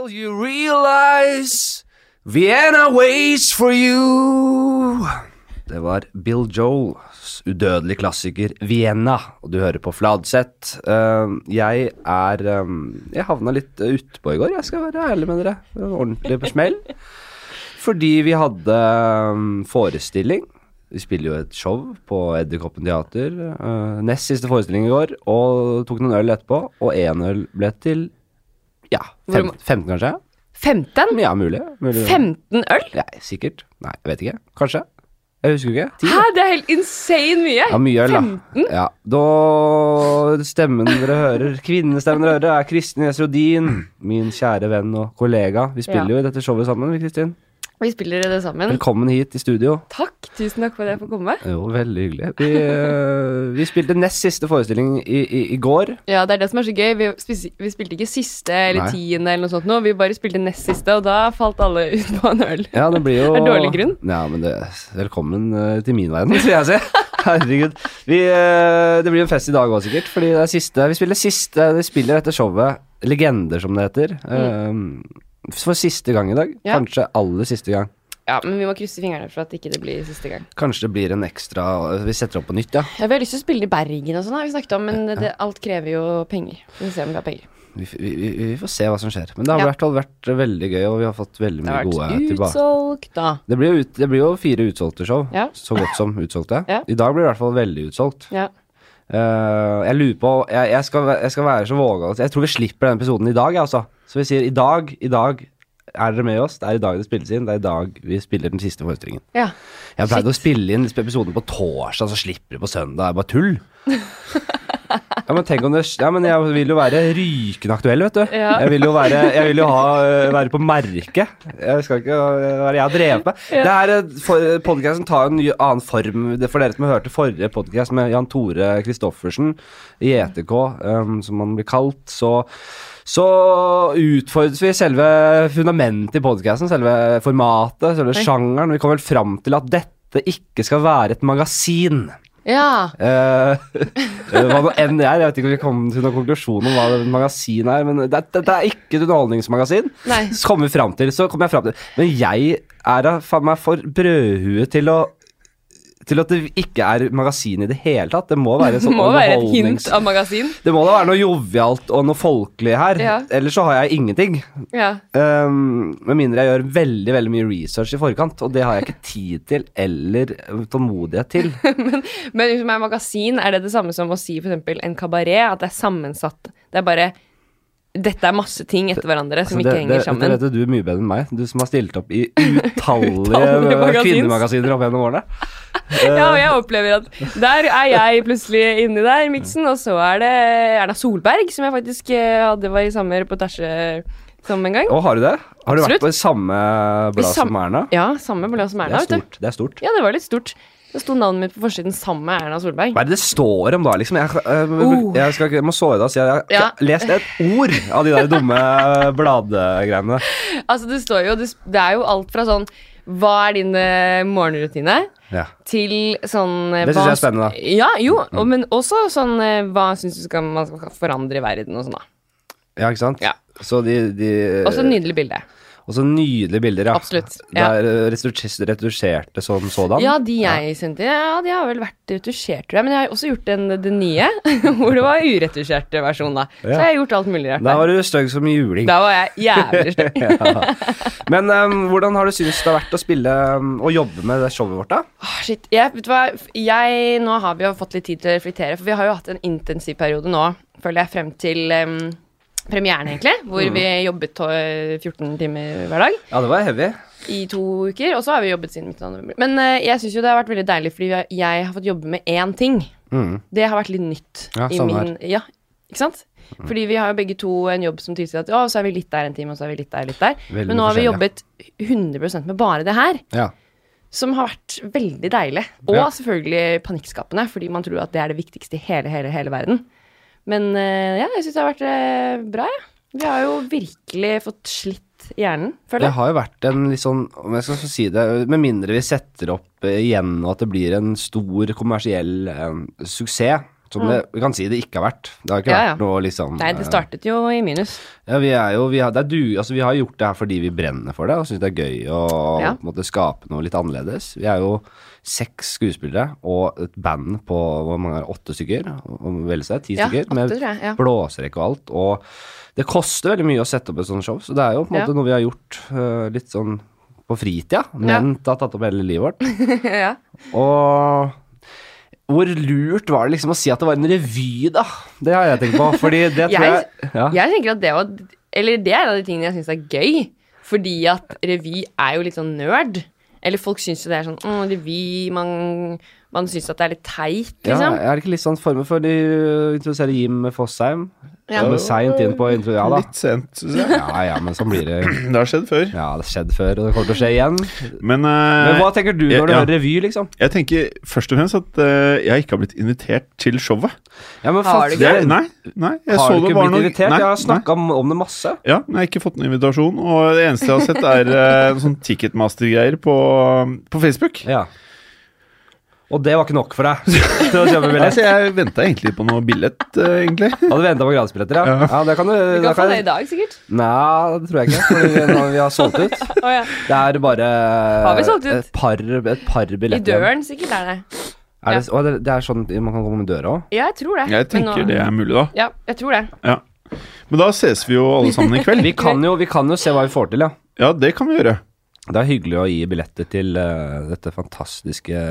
Will you realize Vienna waits for you? Det var Bill Joels udødelige klassiker Vienna, og du hører på Fladseth. Uh, jeg er um, Jeg havna litt utpå i går, jeg skal være ærlig med dere. Ordentlig på smell. Fordi vi hadde um, forestilling. Vi spiller jo et show på Edderkoppen teater. Uh, nest siste forestilling i går, og tok noen øl etterpå. Og én øl ble til ja, fem, 15 kanskje? 15? Ja, mulig. mulig. 15 øl? Ja, sikkert. Nei, jeg vet ikke. Kanskje. Jeg husker ikke. 10, Hæ, det er helt insane mye! Ja, mye øl, da. 15? Ja, da Stemmen dere hører, kvinnestemmen dere hører, er Kristin Jesrudin, Min kjære venn og kollega. Vi spiller Ja. jo i dette showet sammen, vi, Kristin. Vi spiller det sammen. Velkommen hit i studio. Takk, tusen takk for at jeg får komme. Jo, veldig hyggelig. Vi, øh, vi spilte nest siste forestilling i, i, i går. Ja, det er det som er så gøy. Vi, vi spilte ikke siste eller Nei. tiende eller noe sånt nå. Vi bare spilte nest siste, og da falt alle ut på en øl. Ja, det blir jo Er dårlig grunn? Ja, men det, velkommen øh, til min verden, vil jeg si. Herregud. Vi, øh, det blir en fest i dag òg, sikkert. Fordi det er siste Vi spiller siste Vi spiller dette showet Legender, som det heter. øh, for siste gang i dag. Ja. Kanskje aller siste gang. Ja, men vi må krysse fingrene for at ikke det blir siste gang. Kanskje det blir en ekstra Vi setter opp på nytt, ja. Ja, vi har lyst til å spille i Bergen og sånn, har vi snakket om, men det, alt krever jo penger. Vi får se om vi har penger. Vi, vi, vi, får se hva som skjer. Men det har i hvert fall vært veldig gøy, og vi har fått veldig Det mye har gode vært tilbake. utsolgt, da. Det blir, ut, det blir jo fire utsolgte show. Ja. Så godt som utsolgte. Ja. I dag blir det i hvert fall veldig utsolgt. Ja. Uh, jeg lurer på jeg, jeg, skal, jeg skal være så vågal Jeg tror vi slipper den episoden i dag, jeg, altså. Så vi sier i dag, i dag er dere med oss. Det er i dag det spilles inn. Det er i dag vi spiller den siste forestillingen. ja. Jeg har pleid å spille inn episoden på torsdag, så slipper det på søndag. Det er bare tull. Ja, men tenk om det Ja, men jeg vil jo være rykende aktuell, vet du. Ja. Jeg vil jo være Jeg vil jo ha, øh, være på merket. Jeg skal ikke øh, være Jeg har drevet med. Ja. her Podkasten tar en ny annen form. Det For dere som hørte forrige podkast med Jan Tore Christoffersen i ETK, um, som han blir kalt, så så utfordret vi selve fundamentet i podkasten, selve formatet, selve Oi. sjangeren. Vi kom vel fram til at dette ikke skal være et magasin. ja. Eh, hva nå enn det er. Jeg vet ikke om vi kom til noen konklusjon om hva et magasin er, men det, det, det er ikke et underholdningsmagasin. Nei. Så kommer vi fram til, så kommer jeg fram til Men jeg er da faen meg for brødhue til å til at det ikke er magasin i det hele tatt. Det må være sånn må være et hint av magasin. Det må da være noe jovialt og noe folkelig her. Ja. Ellers så har jeg ingenting. Ja. Um, med mindre jeg gjør veldig veldig mye research i forkant, og det har jeg ikke tid til eller tålmodighet til. Men liksom, er magasin, er det det samme som å si eksempel en kabaret? At det er sammensatt Det er bare Dette er masse ting etter hverandre som Altså, ikke det, henger det, sammen. Dette vet du mye bedre enn meg, du som har stilt opp i Utallige utallige kvinnemagasiner opp gjennom årene. Ja, og jeg opplever at der er jeg plutselig inni der i miksen, og så er det Erna Solberg, som jeg faktisk eh, hadde var i samme reportasje som en gang. Å, har du det? Har du Absolutt. vært på samme blad som Erna? Ja, samme blad som Erna. Det er stort. Det er stort. Ja, det var litt stort. Det sto navnet mitt på forsiden sammen med Erna Solberg. Hva er det det står om da, liksom? Jeg, øh, Oh. jeg, skal, jeg må såre deg og si at jeg har Ja. lest et ord av de der dumme bladgreiene. Altså, det står jo Det, er jo alt fra sånn Hva er din eh, morgenrutine? Ja. Til sånn eh, Det synes jeg er spennende, da. Ja, jo, og, men også sånn eh, Hva syns du skal, man skal forandre i verden, og sånn, da. ja, ikke sant? Ja. Så de, de Også nydelig bilde. Og så nydelige bilder, ja. Absolutt, Det ja. er eh, retusjerte som sådan. Ja, de jeg sendte, ja, de har vel vært retusjert, tror jeg. Men jeg har også gjort den, den nye, hvor det var uretusjert versjon, da. Så jeg har gjort alt mulig rart. Da var du stygg som juling. Da var jeg jævlig stygg. ja. Men um, hvordan har du syntes det har vært å spille em, og jobbe med det showet vårt, da? Oh, shit. Jeg, vet du hva? Jeg, nå har vi jo fått litt tid til å reflektere, for vi har jo hatt en intensiv periode nå, føler jeg, frem til em, premieren, egentlig, hvor vi jobbet 14 timer hver dag Ja, det var heavy. i to uker, og så har vi jobbet siden midten av november. Men uh, jeg syns jo det har vært veldig deilig, fordi jeg, har fått jobbe med én ting. Mm. Det har vært litt nytt. Ja, i samme min, ja, ikke sant? Fordi vi har jo begge to en jobb som tilsier at å, så er vi litt der en time, og så er vi litt der, litt der. Veldig Men nå har vi jobbet 100 med bare det her, Ja. som har vært veldig deilig. Og Ja. selvfølgelig panikkskapende, fordi man tror at det er det viktigste i hele, hele, hele verden. Men eh, ja, jeg syns det har vært eh, bra, jeg. Vi har jo virkelig fått slitt hjernen, føler Det har jo vært en litt sånn, om jeg skal si det, med mindre vi setter opp eh, igjen og at det blir en stor kommersiell eh, suksess, Som det, vi kan si det ikke har vært. Det har ikke Mm. Ja, ja. vært noe liksom Nei, det startet jo i minus. Ja, vi er jo Vi har, det er du, altså, vi har gjort det her fordi vi brenner for det og syns det er gøy å Ja. måte, skape noe litt annerledes. Vi er jo seks skuespillere og et band på hvor mange er det, åtte stykker, vel seg, ti Ja, stykker, med. Ja. blåserekke og alt. Og det koster veldig mye å sette opp et sånt show, så det er jo på en Ja. måte noe vi har gjort uh, litt sånn på fritida. men det har tatt opp hele livet vårt. ja. Og hvor lurt var det liksom å si at det var en revy, da? Det har jeg tenkt på. Fordi det tror jeg, Jeg- ja. Jeg tenker at det var Eller det er en av de tingene jeg syns er gøy. Fordi at revy er jo litt sånn nerd. Eller folk syns jo det er sånn mm, revy Man, man syns at det er litt teit, liksom. Ja, er det ikke litt sånn former for de introduserer Jim Fosheim? Ja. Ja. Seint inn på intro, ja da. Litt sent, syns jeg. Ja ja, men sånn blir det. Det har skjedd før. Ja, det har skjedd før, og det kommer til å skje igjen. Men, uh, Men hva tenker du når du ja. hører revy, liksom? jeg tenker først og fremst at uh, jeg ikke har blitt invitert til showet. Ja, men Har du du Det, ikke? nei, nei, jeg Har så du det ikke var blitt noe invitert? Nei, Jeg har snakka om, om det masse. Ja, men jeg har ikke fått noen invitasjon, og det eneste jeg har sett, er uh, sånn Ticketmaster-greier på, på Facebook. Ja. Og det var ikke nok for deg til å kjøpe billett? Altså, jeg venta egentlig på noe billett, eh, egentlig. Hadde venta på gratisbilletter, ja. Ja. ja. Det kan du Du da kan få det i dag, sikkert. Nei, det tror jeg ikke. Når vi, nå, vi har solgt ut. Å, ja. Det er bare Har vi solgt ut? et par, et par I billetter. igjen. døren, sikkert er det. Er det, å, det, det er sånn man kan komme med døra òg? Ja, jeg tror det. Jeg Men nå- tenker det er mulig, da. Ja, jeg tror det. Ja. Men da ses vi jo alle sammen i kveld. Vi, kan jo- vi kan jo se hva vi får til, ja. Ja, det kan vi gjøre. Det er hyggelig å gi billetter til uh, dette fantastiske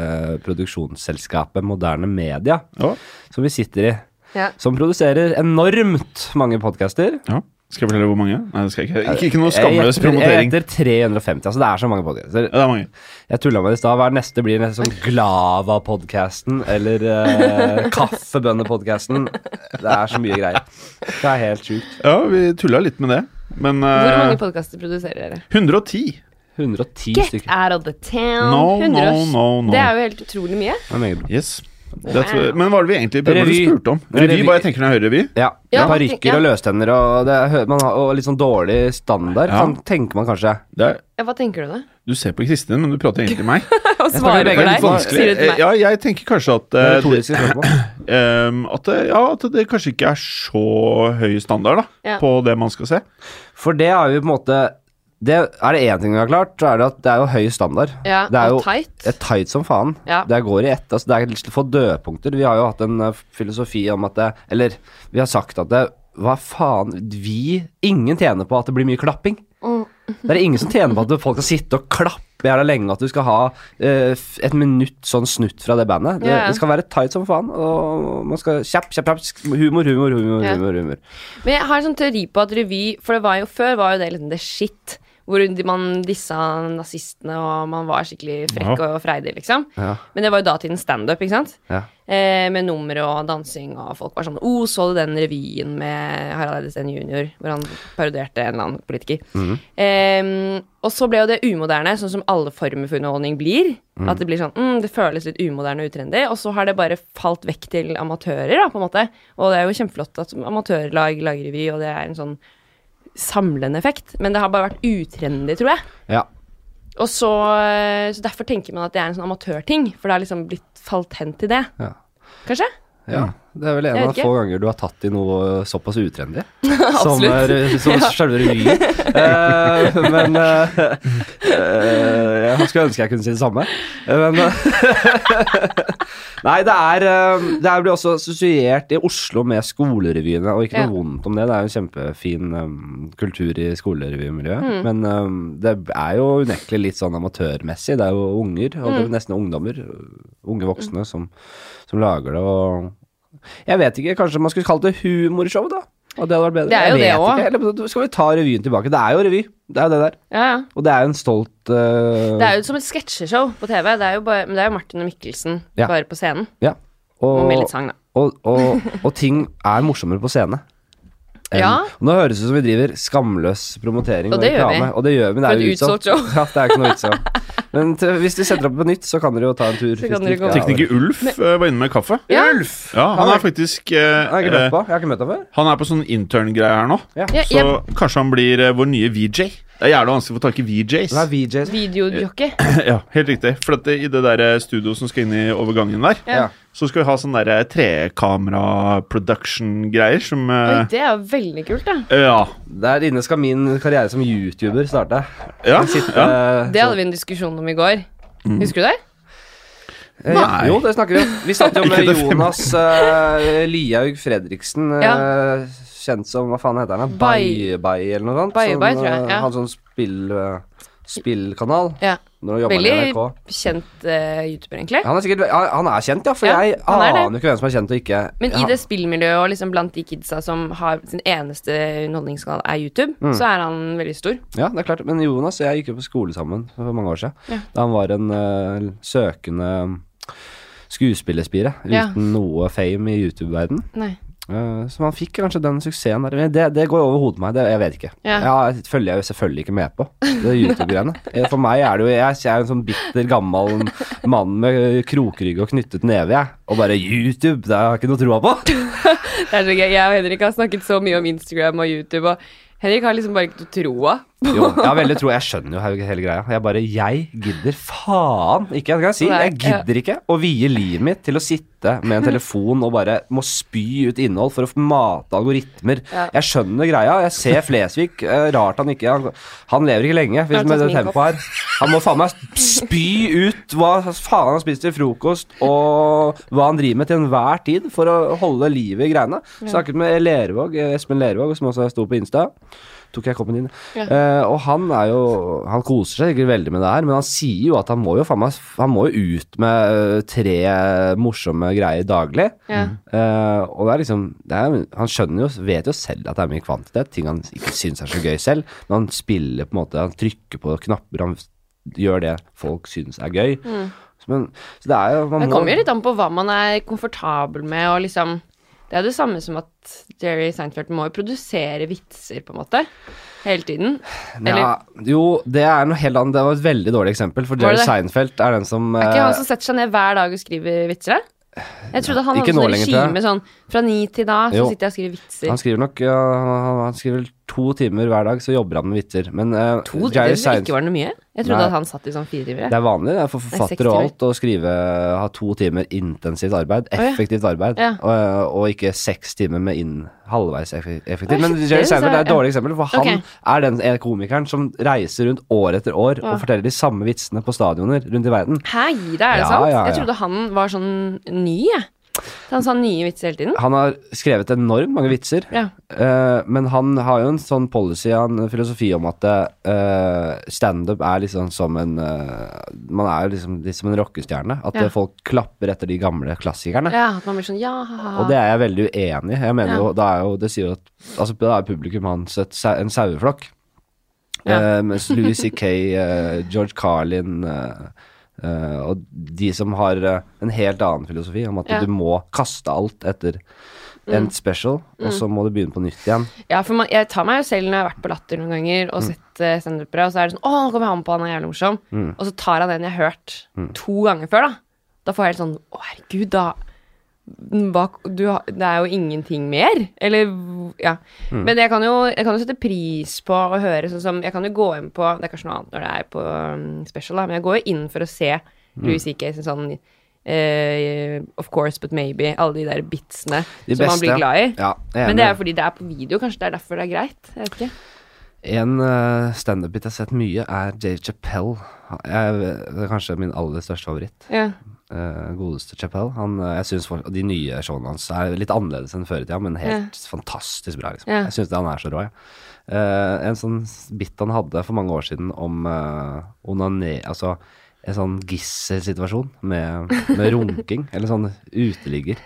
produksjonsselskapet Moderne Media, Ja. som vi sitter i. Ja. Som produserer enormt mange podcaster. ja. Skal jeg fortelle hvor mange? Nei, det skal jeg ikke. Ikke, ikke noe skamløs Jeg promotering. heter 350, altså det er så mange podcaster. Ja, det er mange. Jeg tulla med det i stad. Hva er neste? Blir det sånn Glava-podkasten eller uh, Kaffebønne-podkasten? Det er så mye greier. Det er helt sjukt. Ja, vi tulla litt med det. Men Hvor eh, mange podkaster produserer dere? 110. 110 Get stykker. out of the town. No, no, 100. no, no. Det er jo helt utrolig mye. Det er meget bra. Yes. Det, men hva var det vi egentlig hva var det du spurte om? Revy. Revy, hva jeg tenker når jeg hører revy? Ja. Ja, Parykker ja. og løstenner og, det, er man har, og litt sånn dårlig standard, Ja. kan, tenker man kanskje. Det er, Ja, hva tenker du da? du ser på Kristin, men du prater egentlig til meg. og svarer begge deg? Sier du til Eh, meg? Ja, jeg tenker kanskje at Det eh, det, ehm, at, ja, at det kanskje ikke er så høy standard da, Ja. på det man skal se. For det har vi på en måte det, Er det én ting vi har klart, så er det at det er jo høy standard. Ja, det er og jo tight. Er tight som faen. Ja. Det går i ett. Altså, det er litt få dødpunkter. Vi har jo hatt en eh, filosofi om at det Eller vi har sagt at det Hva faen Vi Ingen tjener på at det blir mye klapping. Mm. Det er ingen som tjener på at folk skal sitte og klappe jævla lenge, at du skal ha uh, et minutt sånn snutt fra det bandet. Det, yeah. det skal være tight som faen, og man skal kjapp, kjapp, kjapp, humor, humor, humor, Ja. humor, humor. Men jeg har en sånn teori på at revy For det var jo før var jo det liksom det shit. Hvor man dissa nazistene, og man var skikkelig frekk og freidig, liksom. Ja. Men det var jo datidens standup, ikke sant? Ja. Eh, med nummer og dansing, og folk var sånn Å, så du den revyen med Harald Eidesen jr., hvor han parodierte en eller annen politiker? eh, og så ble jo det umoderne, sånn som alle former for underholdning blir. At det blir sånn mm, Det føles litt umoderne og utrendy. Og så har det bare falt vekk til amatører, da, på en måte. Og det er jo kjempeflott at amatørlag lager revy, og det er en sånn samlende effekt. Men det har bare vært utrendy, tror jeg. ja. Og så, eh, så derfor tenker man at det er en sånn amatørting, for det har liksom blitt falt hen til det. Ja. Kanskje? Ja, det er vel en av få ganger du har tatt i noe såpass utrendy. som er, som Ja. selve revyen. Uh, men uh, uh, Jeg skulle ønske jeg kunne si det samme. Eh, Men eh, Nei, det er eh, Det er blir også assosiert i Oslo med skolerevyene, og ikke noe Ja. vondt om det. Det er jo en kjempefin um, kultur i skolerevymiljøet. Mm. Men um, det er jo unektelig litt sånn amatørmessig. Det er jo unger, og Mm. det er nesten ungdommer, unge voksne, som, som lager det. og jeg vet ikke, kanskje man skulle kalt det humorshow, da? Og det hadde vært bedre. Det er jo det òg. Eller skal vi ta revyen tilbake? Det er jo revy. Det er jo det der. Ja, ja. Og det er jo en stolt uh... Det er jo som et sketsjeshow på TV. Det er jo bare, men det er jo Martin og Mikkelsen Ja. bare på scenen. Ja. Og, Og med litt sang, da. og, og, og ting er morsommere på scene. Enn- Ja. Nå høres det ut som vi driver skamløs promotering Og reklame. vi. Og det gjør vi. Det er jo utsolgt. Ja, det er ikke noe utsolgt. Men til, hvis de setter opp på nytt, så kan dere jo ta en tur. Tekniker Ulf eh, var inne med kaffe. Ja. Ulf! Ja, han Han er- er faktisk eh, han, er ikke eh, på. Jeg har ikke møtt ham før. Han er på sånn intern-greie her nå. Ja. Ja, Så jeg, kanskje han blir eh, vår nye VJ. Det er jævlig vanskelig å få tak i VJs. Hva er VJs? videojockey. ja, helt riktig. For at det, i det der eh, studioet som skal inn i overgangen der, Ja. Så skal vi ha sånn derre trekamera-production-greier som Oi, eh, det er jo veldig kult, da. Ja. Der inne skal min karriere som YouTuber starte. Ja, sitter, ja. eh, Det hadde vi en diskusjon om i går. Husker du det? Eh, ja, Jo, det snakker vi om. Vi satt jo med Jonas uh, Lihaug Fredriksen, eh, kjent som Hva faen heter han? Bye-Bye, eller noe sånt? Bye, Bai, Sånn, tror jeg, eh, ja. Han sånn spill, eh, spillkanal. Ja. Veldig kjent uh, YouTuber, egentlig. Han er sikkert Han er kjent, ja, for Ja, jeg er aner jo ikke hvem som er kjent og ikke. Men i det spillmiljøet og liksom blant de kidsa som har sin eneste underholdningskanal er YouTube, Mm. så er han veldig stor. Ja, det er klart. Men Jonas og jeg gikk jo på skole sammen for mange år siden. Ja. Da han var en uh, søkende skuespillerspire Ja. uten noe fame i YouTube-verden. Eh, så man fikk kanskje den suksessen der. Men det, det går over hodet meg. Det, jeg vet ikke. Ja. Det følger jeg jo selvfølgelig ikke med på, det YouTube-greiene. Eh, For meg er det jo Jeg, jeg er en sånn bitter, gammel mann med krokrygg og knyttet neve, jeg. Og bare YouTube, det har jeg ikke noe troa på. Det er så gøy. Jeg og Henrik har snakket så mye om Instagram og YouTube, og Henrik har liksom bare ikke noe troa. Jo, jeg har veldig tro Jeg skjønner jo hele greia. Jeg bare Jeg gidder faen ikke. Jeg si. Jeg gidder ikke å vie livet mitt til å sitte med en telefon og bare må spy ut innhold for å mate algoritmer. Jeg skjønner greia. Jeg ser Flesvig. eh, Rart han ikke Han, han lever ikke lenge hvis med det tempoet her. Han må faen meg spy ut hva faen han spist til frokost, og hva han driver med til enhver tid for å holde livet i greiene. Snakket med Lervåg, eh, Espen Lervåg, som også sto på Insta. Tok jeg koppen din? Ja. Uh, og han er jo Han koser seg sikkert veldig med det her, men han sier jo at han må jo faen meg Han må jo ut med eh, tre morsomme greier daglig. Ja. Uh, og det er liksom det er, Han skjønner jo, vet jo selv at det er mye kvantitet, ting han ikke syns er så gøy selv, men han spiller på en måte Han trykker på knapper, han gjør det folk syns er gøy. Mm. men, så det er jo man. Det kommer jo litt an på hva man er komfortabel med, og liksom Det er det samme som at Jerry Seinfeld må jo produsere vitser, på en måte. Hele tiden. Eller ja, Jo, det er noe helt annet. Det var et veldig dårlig eksempel, for Jerry? Seinfeld er den som er ikke eh, han som setter seg ned hver dag og skriver vitser? Jeg trodde han hadde sånn regime sånn fra ni til da, så Jo. sitter jeg og skriver vitser. Han skriver nok ja, han, han skriver to timer hver dag, så jobber han med vitser. Men uh, To, det Jerry Seinfeld ikke var noe mye. Jeg trodde Nei. at han satt i sånn fire timer. Det er vanlig det er for seks forfatter og alt å skrive ha to timer intensivt arbeid, effektivt arbeid, Ja. og, og ikke seks timer med inn halvveis effektivt. Men Jerry Seinfeld er et dårlig eksempel, for han er den er komikeren som reiser rundt år etter år Ja. og forteller de samme vitsene på stadioner rundt i verden. Hei, det er det Ja, sant? Jeg trodde han var sånn ny, jeg. Han sa nye vitser hele tiden. Han har skrevet enormt mange vitser, Ja. Uh, men han har jo en sånn policy, en filosofi om at uh, standup er liksom som en uh, Man er jo liksom litt som en rockestjerne. At Ja. folk klapper etter de gamle klassikerne. ja, at man blir sånn ja, ha, ha. Og det er jeg veldig uenig i. Jeg mener Ja. jo, da er jo, Det sier jo at altså, Da er publikum hans et, en saueflokk. Ja. Mens Louis C.K., George Carlin eh, eh, og de som har uh, en helt annen filosofi om at Ja. du må kaste alt etter en special, og så må du begynne på nytt igjen. Ja, for man, jeg tar meg jo selv når jeg har vært på Latter noen ganger og sett uh, standupere, og så er det sånn Å, nå kommer han på, han er jævlig morsom. Og så tar han en jeg har hørt to ganger før, da. Da får jeg helt sånn Å, herregud, da hva, du, Det er jo ingenting mer. Eller Ja. Men jeg kan, jo, jeg kan jo sette pris på å høre sånn som Jeg kan jo gå inn på Det er kanskje noe annet når det er på um, special, da, men jeg går jo inn for å se Louis C.K. sin sånn uh, Of course, but maybe. Alle de der bitsene De som man blir glad i. Ja, Men det er jo fordi det er på video, kanskje det er derfor det er greit. Jeg vet ikke. En uh, standup-bit jeg har sett mye, er Dave Chappelle. Det er kanskje min aller største favoritt. Ja. Eh, godeste Chapell. Eh, jeg synes for, De nye showene hans er litt annerledes enn før i tida, men helt fantastisk bra. liksom Ja. Jeg syns han er så rå. Ja. Uh, en sånn bit han hadde for mange år siden om uh, onané... Altså en sånn gisselsituasjon med, med runking, eller sånn uteligger.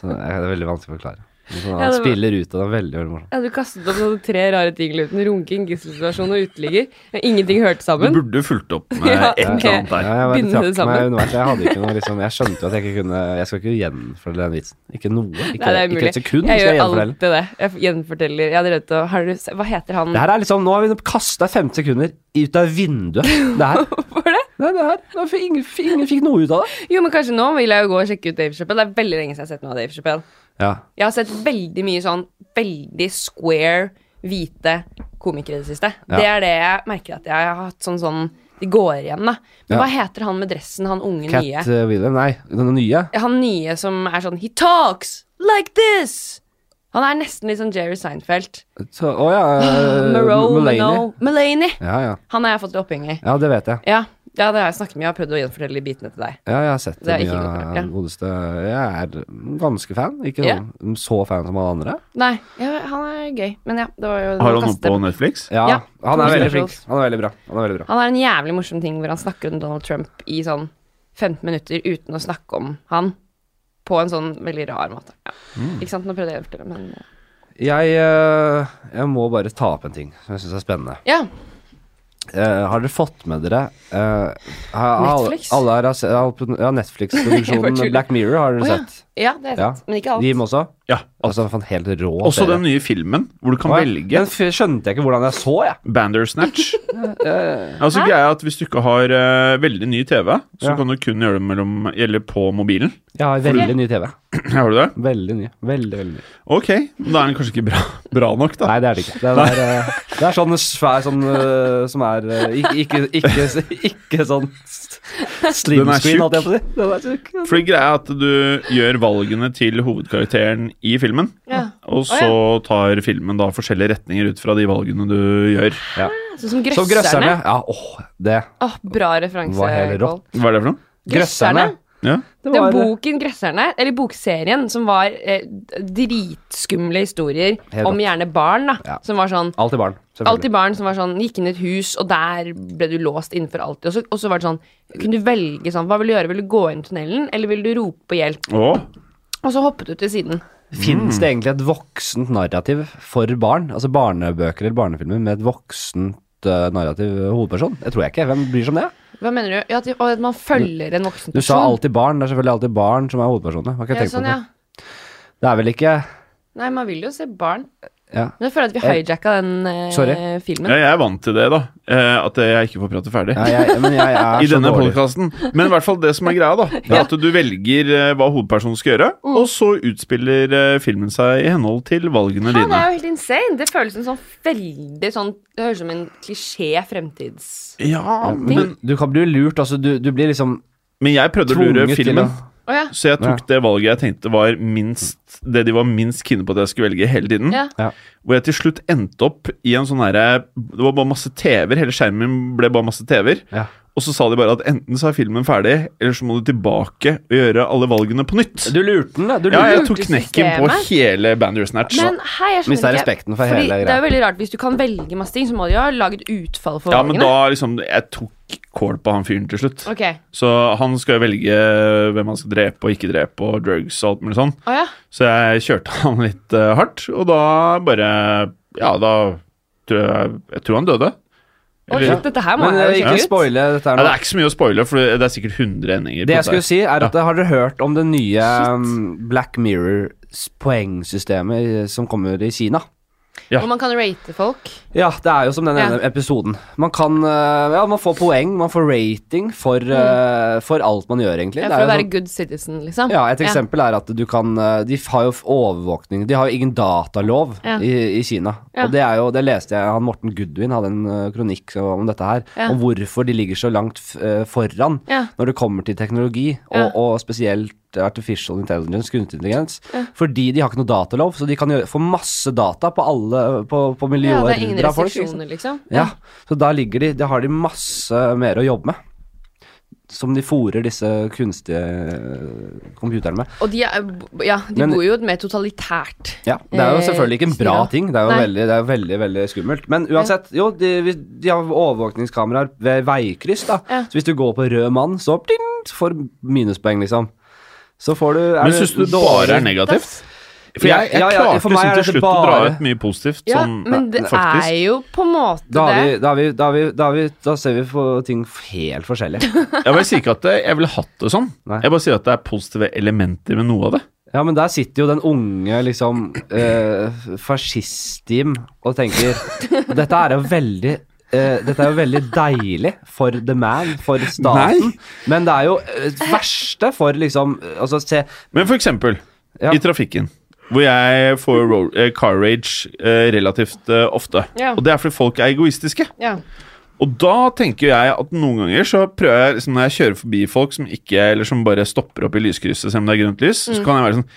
Så det er veldig vanskelig å forklare. Sånn, han ja, var- spiller ut, av det er veldig veldig morsomt. ja, du kastet opp sånne tre rare ting i luften. Runking, gisselsituasjon og uteligger. Ingenting hørte sammen. Du burde fulgt opp med Ja, et eller annet Ja, der. jeg det trakk sammen. meg. Jeg hadde ikke noe liksom Jeg skjønte jo at jeg ikke kunne Jeg skal ikke gjenfortelle den vitsen. Ikke noe. Ikke, Nei, det er ikke et sekund Jeg skal jeg gjør alltid det. Jeg gjenforteller Jeg hadde rett til å Har du Hva heter han? Det her er liksom Nå har vi kasta 50 sekunder ut av vinduet. Det her. Hvorfor det? Nei, det her det fikk, ingen, ingen fikk noe ut av det. Jo, men kanskje nå vil jeg jo gå og sjekke ut Dave Chappelle. Det er veldig lenge siden jeg har sett noe av Dave Chappelle. Ja. Jeg har sett veldig mye sånn veldig square, hvite komikere i det siste. Ja. Det er det jeg merker at jeg har hatt sånn sånn De går igjen, da. Men Ja. hva heter han med dressen, han unge Cat nye? Cat William, nei, den nye. Han nye som er sånn He talks like this! Han er nesten litt sånn Jerry Seinfeld. Så, å ja, Uh, Moreau, Mulaney. Mulaney. Mulaney. Ja, ja. Han har jeg fått litt oppheng i. ja, det vet jeg. Ja, ja, det har jeg snakket med. Jeg har prøvd å gjenfortelle de bitene til deg. Ja, jeg har sett Det er mye av ja. den godeste Jeg er ganske fan. Ikke Ja. sånn, så fan som alle andre. Nei, ja, han er gøy. Men ja, det var jo Har han noe på Netflix? Ja, Ja, han er veldig flink. Han er veldig bra. Han er veldig bra. Han har en jævlig morsom ting hvor han snakker om Donald Trump i sånn 15 minutter uten å snakke om han. På en sånn veldig rar måte. Ja. Mm. Ikke sant, nå prøvde jeg å fortelle, men Jeg, eh, jeg må bare ta opp en ting som jeg syns er spennende. Ja. Eh, har dere fått med dere uh, har- Netflix? Alle, alle har ja, Netflix-produksjonen. Black Mirror har dere ja. sett? Ja, det er Ja. sant. Men ikke alt. Jim også? Ja. Altså, fan, helt rå Også serie. den nye filmen hvor du kan ja. velge Den f- skjønte jeg ikke hvordan jeg så, jeg. Bandersnatch. Altså greia er at Hvis du ikke har eh, veldig ny TV, så Ja. kan du kun gjøre det mellom, eller på mobilen. Jeg har veldig ny TV. Har du det? Veldig ny. Veldig, veldig ny. Ok, da er den kanskje ikke bra, bra nok, da. Nei, det er det ikke. Det er, eh, det er sånn svær sånn eh, som er eh, ikke, ikke, ikke, ikke sånn s- slim er screen, tjukk. holdt jeg på å si. Den er tjukk. For greia er at du gjør valgene til hovedkarakteren i filmen, Ja. og så tar filmen da forskjellige retninger ut fra de valgene du gjør. Ja. Sånn som Som Grøsserne. grøsserne. Ja, åh, det Åh, bra referanse. Var helt. Hva er det for noe? Grøsserne. Ja. Det Den var boken 'Gresserne', eller bokserien, som var eh, dritskumle historier Helt om gjerne barn, da. Ja. Som var sånn alltid barn. Alltid barn som var sånn Gikk inn i et hus, og der ble du låst innenfor alltid. Og så, og så var det sånn Kunne du velge sånn Hva vil du gjøre? Vil du gå inn i tunnelen, eller vil du rope på hjelp? Åh. Og så hoppet du til siden. Fins det egentlig et voksent narrativ for barn? Altså barnebøker eller barnefilmer med et voksent uh, narrativ hovedperson? Det tror jeg ikke. Hvem bryr seg om det? Hva mener du? Ja, at, at man følger en voksen person? Du sa alltid barn. Det er selvfølgelig alltid barn som er hovedpersonene. Hva kan ja, tenke sånn, på ja. det? Det er vel ikke Nei, man vil jo se barn. Ja. Men jeg føler at vi hijacka den eh, Sorry. filmen. ja, jeg er vant til det, da. Eh, at jeg ikke får prate ferdig. ja jeg, men jeg er I så denne podkasten. Men i hvert fall det som er greia, da. Det er at du velger eh, hva hovedpersonen skal gjøre, Mm. og så utspiller eh, filmen seg i henhold til valgene Ja, det er jo helt insane. Det føles som sånn veldig sånn Det høres ut som en klisjé fremtids... Ja, Men men, du kan bli lurt. Altså, du, du blir liksom men jeg prøvde å lure filmen. til Å ja. Så jeg tok det valget jeg tenkte var minst det de var minst kine på at jeg skulle velge hele tiden. ja. Ja. Hvor jeg til slutt endte opp i en sånn herre Det var bare masse TV-er. Hele skjermen ble bare masse TV-er. Ja. Og så sa de bare at enten så er filmen ferdig, eller så må du tilbake og gjøre alle valgene på nytt. Du lurte den, da. Du Ja, jeg tok knekken på hele Bandersnatch. Men hei, jeg Mista skjønner ikke respekten for fordi hele Det er jo veldig rart. Hvis du kan velge masse ting, så må de jo ha laget utfall for Ja, men da liksom Jeg tok kål på han fyren til slutt. Okay. Så han skal velge hvem han skal drepe og ikke drepe, og drugs og alt mulig sånn. Oh, ja. Så jeg kjørte han litt uh, hardt, og da bare Ja, da tror jeg Jeg tror han døde. Eller, oh, shit, dette her må Men jeg eh, ikke ut. spoile dette her Ja, det er ikke så mye å spoile, for det er sikkert 100 endinger. Det jeg skulle si, er at har dere hørt om det nye shit. Black Mirror-poengsystemet som kommer i Kina? Ja. Og man kan rate folk. Ja, det er jo som den ene Ja. episoden. Man kan uh, Ja, man får poeng, man får rating for, uh, for alt man gjør, egentlig. Ja, Det for å være sånn- good citizen, liksom. ja, Et eksempel er at du kan uh, De har jo overvåkning De har jo ingen datalov i, i Kina. Og det er jo Det leste jeg han Morten Goodwin hadde en kronikk om dette her. Om hvorfor de ligger så langt foran når det kommer til teknologi, og, og spesielt artificial intelligence, kunstig intelligens. Ja. Fordi de har ikke noe datalov, så de kan gjøre, få masse data på alle På, på Ja, det er ingen millioner av folk. Liksom. liksom. Ja, så da ligger de Da har de masse mer å jobbe med. Som de fòrer disse kunstige eh, computerne med. Og de, er, ja, de Men- bor jo med totalitært Ja, Det er jo Eh, selvfølgelig ikke en bra ting. Det er jo veldig, det er jo veldig, veldig skummelt. Men uansett, jo, de, de har overvåkningskameraer ved veikryss, da. Ja. Så hvis du går på rød mann, så ding, får minuspoeng, liksom. Så får du er Men syns du det bare er negativt? For jeg, jeg Ja, ja, klarte for meg liksom til slutt slutt å dra ut mye positivt. Ja, sånn, men det faktisk. er jo på en måte da, vi, det. da, vi, da, vi, da, vi, da ser vi på ting helt forskjellig. Jeg bare sier ikke at jeg ville hatt det sånn. Nei. Jeg bare sier at det er positive elementer med noe av det. Ja, men der sitter jo den unge liksom eh, fascist-team og tenker Dette er jo veldig eh, dette er jo veldig deilig for the man, for staten. Nei. Men det er jo eh, det verste for liksom Altså, se Men for eksempel Ja. i trafikken, hvor jeg får road, uh, car rage uh, relativt eh, ofte. Ja. Og det er fordi folk er egoistiske. Ja. Og da tenker jeg at noen ganger så prøver jeg liksom når jeg kjører forbi folk som ikke Eller som bare stopper opp i lyskrysset selv om det er grønt lys, så kan jeg være sånn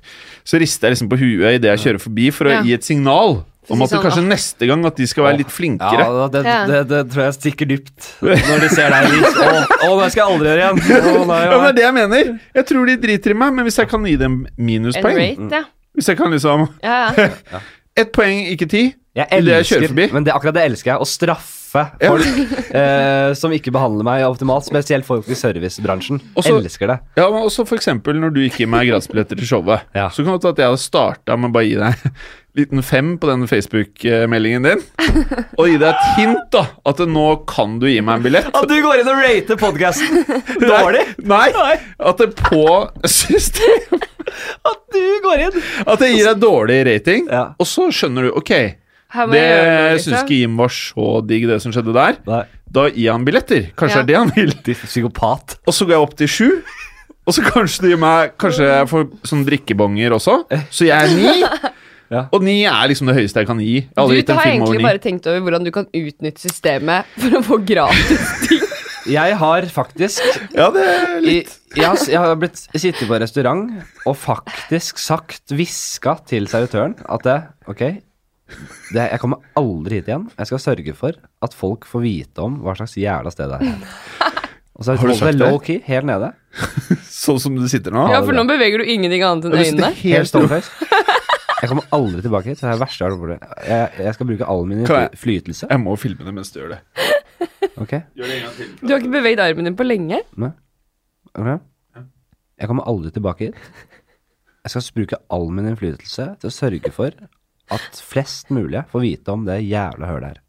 Så rister jeg liksom på huet idet jeg kjører forbi for å Ja. gi et signal om at det sånn, kanskje neste gang at de skal være litt flinkere. Ja, det, Ja. det, det tror jeg stikker dypt når de ser deg. Å, å, det skal jeg aldri gjøre igjen. Å, nei, Ja, men det er det jeg mener. Jeg tror de driter i meg, men hvis jeg kan gi dem minuspoeng rate, ja. Hvis jeg kan liksom ja, ja. Ett poeng, ikke ti. Jeg elsker, jeg elsker, kjører forbi. men det, akkurat det elsker jeg. Å straffe Ja. folk eh, som ikke behandler meg optimalt. Spesielt folk i servicebransjen. Også- elsker det. Ja, men også for eksempel når du ikke gir meg gratisbilletter til showet. Ja. Så kan det at jeg hadde starta med å bare gi deg liten fem på den Facebook-meldingen din. Og gi deg et hint, da. At nå kan du gi meg en billett. At du går inn og rater podkasten dårlig! Nei, at det på system At du går inn! At jeg gir deg dårlig rating, Ja. og så skjønner du Ok, det syns liksom. ikke Jim var så digg, det som skjedde der. Nei, Da gir han billetter. Kanskje Ja. det er det han vil. de psykopat. Og så går jeg opp til sju. Og så kanskje du gir meg Kanskje jeg får sånne drikkebonger også. Så jeg er ni. Ja. Og ni er liksom det høyeste jeg kan gi. Jeg har Du har egentlig bare tenkt over hvordan du kan utnytte systemet for å få gratis ting. Jeg har faktisk Ja, det er i, litt jeg, har, jeg har blitt sittet på restaurant og faktisk sagt, hviska til servitøren at det, ok, det, jeg kommer aldri hit igjen. Jeg skal sørge for at folk får vite om hva slags jævla sted det er. Og så har Har du sagt det det? low-key, helt nede. sånn som du sitter nå. Ja, for nå beveger du ingenting annet enn øynene. Helt stoneface. Jeg kommer aldri tilbake hit. Det er det verste jeg har vært borti. Jeg, jeg skal bruke all min Kan jeg- flytelse. Jeg må filme det mens du gjør det. Ok? Gjør det en gang til. Du har ikke beveget armen din på lenge. Nei. Ok. Jeg kommer aldri tilbake hit. Jeg skal bruke all min innflytelse til å sørge for at flest mulig får vite om det jævla hølet her.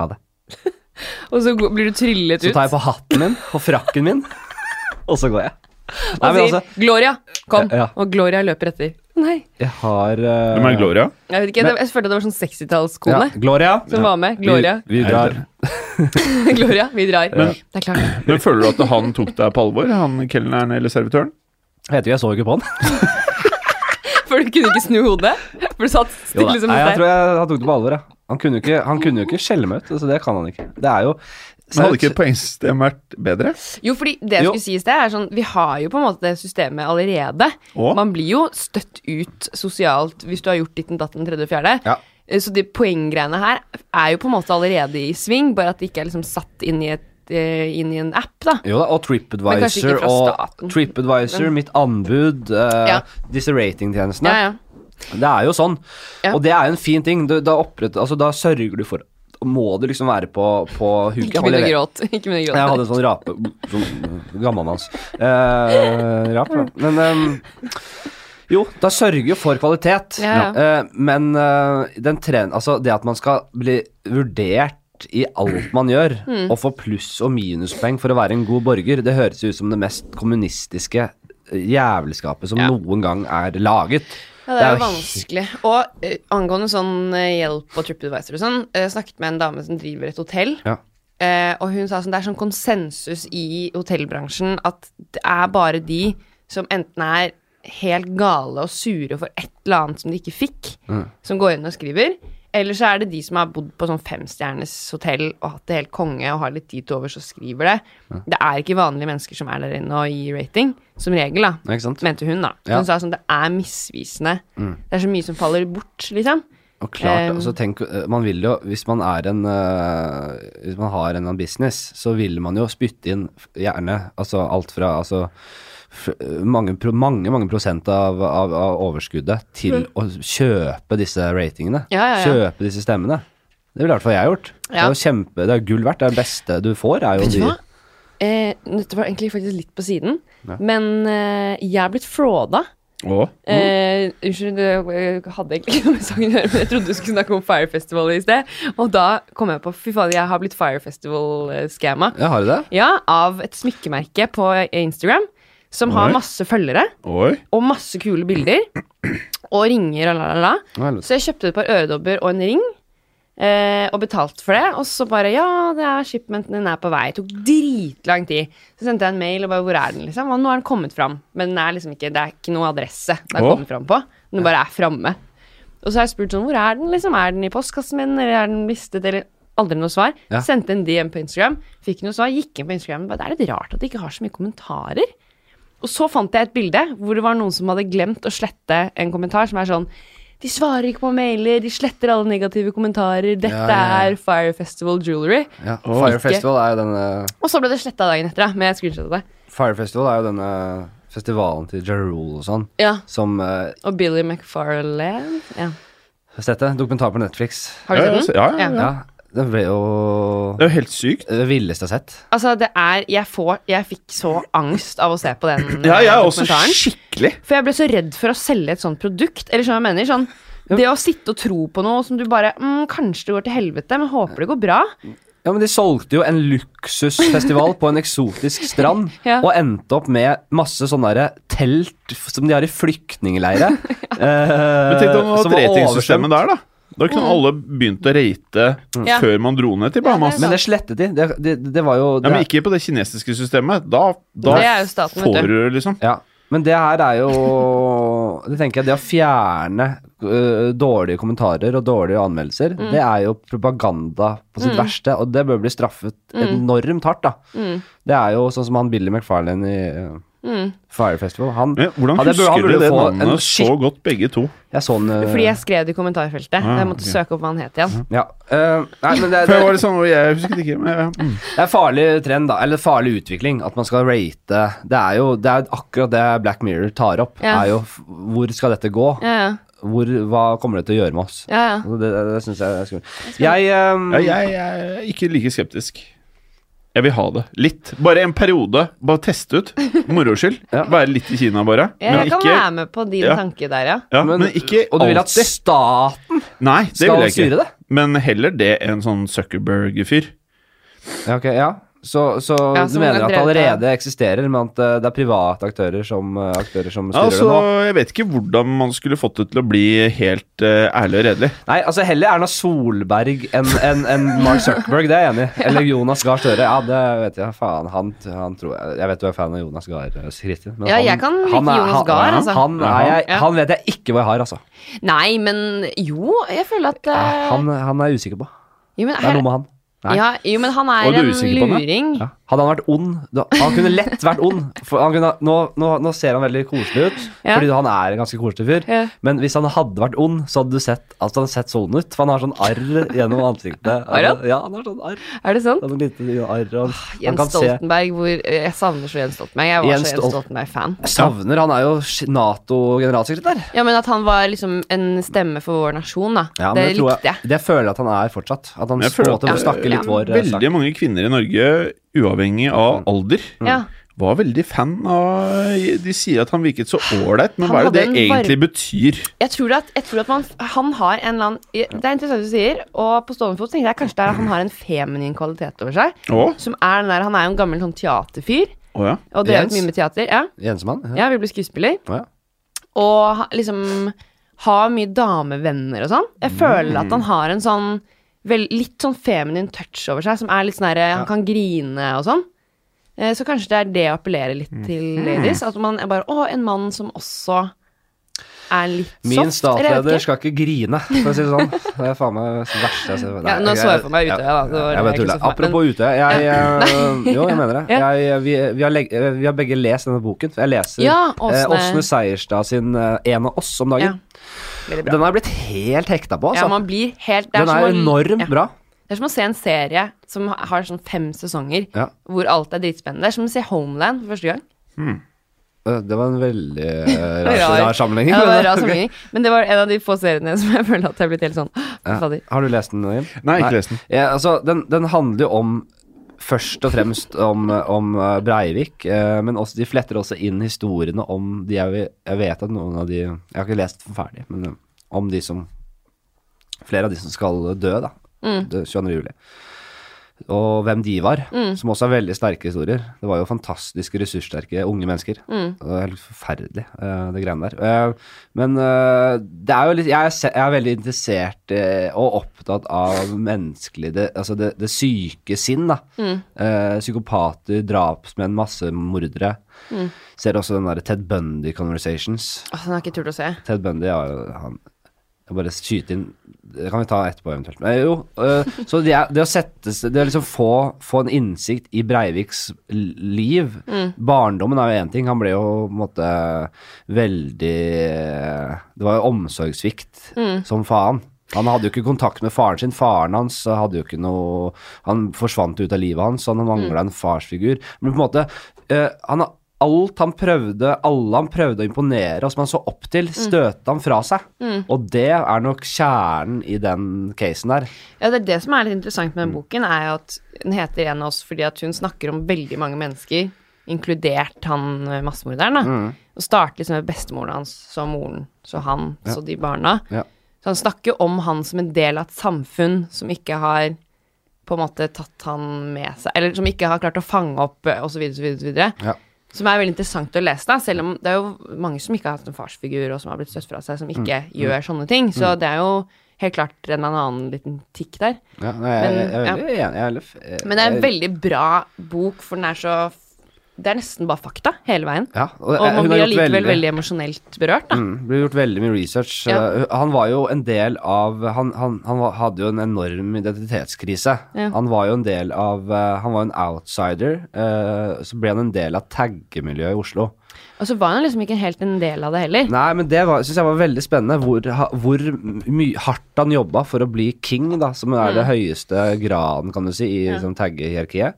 Ha det. Og så går- blir du tryllet Så ut tar jeg på hatten min og frakken min, og så går jeg. Nei, og men sier altså, 'Gloria, kom'. Ja. Og Gloria løper etter. Nei, jeg har uh, Hvem er Gloria? jeg vet ikke. Men- jeg følte det var sånn 60-tallskone Gloria. som var med. Gloria. Vi, vi drar. Gloria, vi drar. Men- det er klart. Men Føler du at han tok deg på alvor? Han kelneren eller servitøren? Jeg vet ikke, jeg så ikke på han. For du kunne ikke snu hodet? For du satt stille som Nei, et jeg tror jeg, han tok det på alvor, ja. Han kunne jo ikke, han kunne jo ikke skjelle meg ut, Altså, det kan han ikke. Det er jo Men hadde ikke poengsystemet vært bedre? Jo, fordi det jeg Jo. skulle si i sted, er sånn Vi har jo på en måte det systemet allerede. Og? Man blir jo støtt ut sosialt hvis du har gjort ditten datten tredje og fjerde. Ja. Eh, Så de poenggreiene her er jo på en måte allerede i sving, bare at det ikke er liksom satt inn i, et, eh, inn i en app, da. Jo da, og TripAdvisor og. TripAdvisor, mitt anbud, uh, Ja. disse ratingtjenestene. Ja, ja. Det er jo sånn. Ja. Og det er jo en fin ting. Da, opprett, altså, da sørger du for Må du liksom være på, på huket. Ikke begynn å gråte. Ikke begynn å gråte. Jeg hadde en sånn rape sånn Gammelmanns eh, rap. Men eh, jo, da sørger jo for kvalitet. Ja, Eh, men eh, den tren, altså det at man skal bli vurdert i alt man gjør, Mm. og få pluss- og minuspoeng for å være en god borger, det høres ut som det mest kommunistiske jævelskapet som Ja. noen gang er laget. Ja, det er Det er jo vanskelig. Og uh, angående sånn uh, hjelp og TripAdvisor og sånn, uh, snakket med en dame som driver et hotell. Ja. Og hun sa sånn, det er sånn konsensus i hotellbransjen at det er bare de som enten er helt gale og sure for et eller annet som de ikke fikk, Mm. som går inn og skriver. Eller så er det de som har bodd på sånn femstjernes hotell og hatt det helt konge og har litt tid til overs og skriver det. Det er ikke vanlige mennesker som er der inne og gir rating, som regel, da. Mente hun, da. Ja. Hun sa sånn, det er misvisende. Mm. Det er så mye som faller bort, liksom. Og klart, Um, altså tenk, eh, man vil jo, hvis man er en uh, Hvis man har en business, så vil man jo spytte inn gjerne altså alt fra altså mange, mange, mange prosent av, av, av overskuddet til å kjøpe disse ratingene. Ja, ja, ja. Kjøpe disse stemmene. Det ville i hvert fall jeg gjort. Det er jo kjempe, det er gull verdt. Det er det beste du får, er jo de? Eh, dette var egentlig faktisk litt på siden, Ja. men eh, jeg er blitt. Å? Eh, Unnskyld, jeg hadde egentlig ikke noe med sangen å gjøre, men jeg trodde du skulle snakke om Fire Festival i sted. Og da kom jeg på Fy faen, jeg har blitt Fire Festival-scamma. Ja, har du det? Ja, av et smykkemerke på Instagram som har Oi. masse følgere Oi? og masse kule bilder. Og ringer og la, la, la. Så jeg kjøpte et par øredobber og en ring. Eh, og betalt for det. Og så bare Ja, det er shipmenten din er på vei. Det tok dritlang tid. Så sendte jeg en mail og bare Hvor er den, liksom? Og nå er den kommet fram. Men den er liksom ikke, det er ikke noe adresse den er kommet fram på. Den bare er framme. Og så har jeg spurt sånn Hvor er den, liksom? Er den i postkassen min, eller er den mistet, eller Aldri noe svar. Ja. Sendte en DM på Instagram, fikk noe svar. Gikk inn på Instagram. bare, Det er litt rart at de ikke har så mye kommentarer. Og så fant jeg et bilde hvor det var noen som hadde glemt å slette en kommentar som er sånn De svarer ikke på mailer, de sletter alle negative kommentarer. Dette Ja, ja, ja. er Fire Festival Jewelry. Ja. Fire Ikke- Festival er jo denne Og så ble det sletta dagen etter, med screenshot av det. Fire Festival er jo denne festivalen til Ja og sånn, Ja. som uh, Og Billy McFarlane. Ja. Sett det? Dokumentar på Netflix. Har du sett den? ja, ja, ja. Den ble jo Det er jo helt sykt. det villeste jeg har sett. Altså, det er Jeg får Jeg fikk så angst av å se på den Ja, jeg er også dokumentaren. skikkelig. For jeg ble så redd for å selge et sånt produkt. Eller sånn jeg mener sånn Det å sitte og tro på noe som du bare mm, Kanskje det går til helvete, men håper det går bra. Ja, men De solgte jo en luksusfestival på en eksotisk strand, Ja. og endte opp med masse sånne der telt f- som de har i flyktningleire. eh, Men tenk om det var ratingsystemet der, da. Da kunne alle begynt å rate mm. før man dro ned til Bahamas. Ja, Men det slettet de. Det, det, det var jo Ja, men ikke på det kinesiske systemet. Da, da Det staten, får du. det liksom Ja, men det her er jo Det tenker jeg, det å fjerne uh, dårlige kommentarer og dårlige anmeldelser, Mm. det er jo propaganda på sitt verste, og det bør bli straffet enormt hardt, da. Mm. Det er jo sånn som han Billy McFarlane i øh, Mm. Fire Festival. Han, Men Hvordan han husker du dere det få en navnet så godt, begge to? jeg så den øh, Fordi jeg skrev det i kommentarfeltet. Ah, jeg måtte okay. søke opp hva han het igjen. Ja. Uh, nei, men det, var det, sånn, jeg husket ikke men jeg, mm. det er farlig trend, da. Eller farlig utvikling. At man skal rate Det er jo det er akkurat det Black Mirror tar opp. Ja. Er jo hvor skal dette gå? Ja, ja. Hvor, hva kommer det til å gjøre med oss? ja, ja. Det, det, det syns jeg er skummelt. Jeg, um, ja, jeg, jeg er ikke like skeptisk. Jeg vil ha det. Litt. Bare en periode. Bare teste ut. Moro skyld. Ja. Være litt i Kina, bare. Jeg Men kan ikke, være med på din Ja. tanke der, ja. ja, men, men ikke og du vil at staten Nei, det skal vil jeg ikke. styre det? Men heller det enn sånn Zuckerberg-fyr. Ja, ok, ja. Så, så Ja, du mener at det allerede eksisterer, men at eh, det er private aktører som, eh, aktører som styrer Altså, det nå? jeg vet ikke hvordan man skulle fått det til å bli helt uh, ærlig og redelig. Nei, altså heller Erna Solberg enn en, en Mark Zuckerberg, det er jeg enig i. Eller Jonas Gahr Støre. Ja, det vet jeg. Faen, han, han tror jeg Jeg vet du er fan av Jonas Gahr, Kristin. men Ja, han- jeg kan like han er- Jonas Gahr, altså. Han, er jeg, Ja. han vet jeg ikke hva jeg har, altså. Nei, men jo, jeg føler at uh, Han, han er jeg usikker på. jo, men, Det er noe med han. Ja, jo, men han er er en luring. Ja. Hadde han vært ond da, Han kunne lett vært ond. For han kunne, nå, nå, nå ser han veldig koselig ut, Ja. fordi han er en ganske koselig fyr. Ja. Men hvis han hadde vært ond, så hadde du sett at han sett sånn ut. For han har sånn arr gjennom ansiktet. Har han? Ja, han har sånn arr. Er det sant? Han har lite arr og han Jens Stoltenberg, hvor Jeg savner så Jens Stoltenberg. Jeg var Jens så Jens Stoltenberg-fan. Savner Han er jo Nato-generalsekretær. Ja, men at han var liksom en stemme for vår nasjon, da. Ja, det likte jeg. Det føler jeg at han er fortsatt. At han Jeg føler at- snakke litt Ja. vår eh, sak. Veldig mange kvinner i Norge, uavhengig av alder, Ja. var veldig fan av De sier at han virket så ålreit, men Han hva er det det egentlig betyr? Jeg tror at, jeg tror at man, han har en eller annen Det er interessant du sier, og på stående fot tenker jeg kanskje det er at han har en feminin kvalitet over seg. Oh. Som er den der, Han er jo en gammel sånn teaterfyr, oh, ja. og drevet Jens? mye med teater. Ja, Jensmann? Ja. ja vil bli skuespiller. Oh, ja. Og liksom har mye damevenner og sånn. Jeg føler at han har en sånn vel, litt sånn feminin touch over seg, som er litt sånn herre Han kan grine og sånn. Eh, Så kanskje det er det å appellere litt til ladies. At man er bare Å, en mann som også er litt soft. Min jeg statsleder skal ikke grine, for å si det sånn. Det er faen meg det verste jeg ser. Ja, nå så jeg for meg Utøya, da, så det var jeg vet tuller. Apropos Utøya. Jeg, eh, jo, jeg mener det. Jeg, vi, vi, har leg, eh, vi har begge lest denne boken. Jeg leser Ja, eh, Åsne- Åsne Seierstad sin eh, En av oss om dagen. Bra. Den har jeg blitt helt hekta på, Ja, altså. man blir helt det Den er å- enormt ja. bra. Det er som å se en serie som har sånn fem sesonger, Ja. hvor alt er dritspennende. Det er som å se Homeland for første gang. Hmm. Det var en veldig eh, rar, Rar. sammenligning. Ja, det var men- rar sammenligning. Men det var en av de få seriene som jeg føler at jeg er blitt helt sånn Ja. Har du lest den, Jim? Nei, ikke lest den. Ja, altså, den, den handler jo om Først og fremst om, om eh, Breivik, eh, men også, de fletter også inn historiene om de jeg, jeg vet at noen av de Jeg har ikke lest den ferdig, men eh, om de som Flere av de som skal dø, da. Mm. 22. juli. Og hvem de var, som også er veldig sterke historier. Det var jo fantastiske, ressurssterke unge mennesker. Det var helt forferdelig, eh, det greiene der. Eh, men eh, det er jo litt Jeg er, veldig interessert og opptatt av menneskelig det, Altså det, det syke sinn, da. Mm. psykopater, drapsmenn, massemordere. Ser også den derre Ted Bundy Conversations. Åh, den har jeg ikke turt å se. Ted Bundy ja, han Jeg bare skyte inn Det kan vi ta etterpå eventuelt. Men jo, øh, så det, er, det å sette Det å liksom få, få en innsikt i Breiviks liv liv Barndommen er jo én ting. Han ble jo på en måte veldig Det var jo omsorgssvikt som faen. Han hadde jo ikke kontakt med faren sin. Faren hans hadde jo ikke noe Han forsvant ut av livet hans, så han mangla en farsfigur. Men på en måte øh, han, Alt han prøvde, alle han prøvde å imponere, og som han så opp til, støtte han fra seg. Og det er nok kjernen i den casen der. Ja, det er det som er litt interessant med den boken, er jo at den heter En av oss fordi at hun snakker om veldig mange mennesker, inkludert han eh, massemorderen, da. Og starter liksom med bestemoren hans, så moren, så han, så de barna. Ja. Så han snakker om han som en del av et samfunn som ikke har på en måte tatt han med seg, eller som ikke har klart å fange opp, osv., og så Som er veldig interessant å lese, da, selv om det er jo mange som ikke har hatt en farsfigur, og som har blitt støtt fra seg, som ikke gjør sånne ting. Så det er jo helt klart en annen liten tikk der. Ja, nei, jeg, jeg, jeg- Men det er en veldig bra bok, for den er så Det er nesten bare fakta hele veien. ja, og, Og man blir allikevel veldig emosjonelt berørt, da. Mm, blir gjort veldig mye research. Ja. Uh, han var jo en del av Han, han, han hadde jo en enorm identitetskrise. Ja. Han var jo en del av uh, Han var en outsider. uh, så ble han en del av taggemiljøet i Oslo. Og så var han liksom ikke helt en del av det heller. Nei, men det syns jeg var veldig spennende. Hvor, hvor hardt han jobba for å bli king, da, som er det høyeste graden, kan du si, i Mm. Ja. liksom, taggehierarkiet.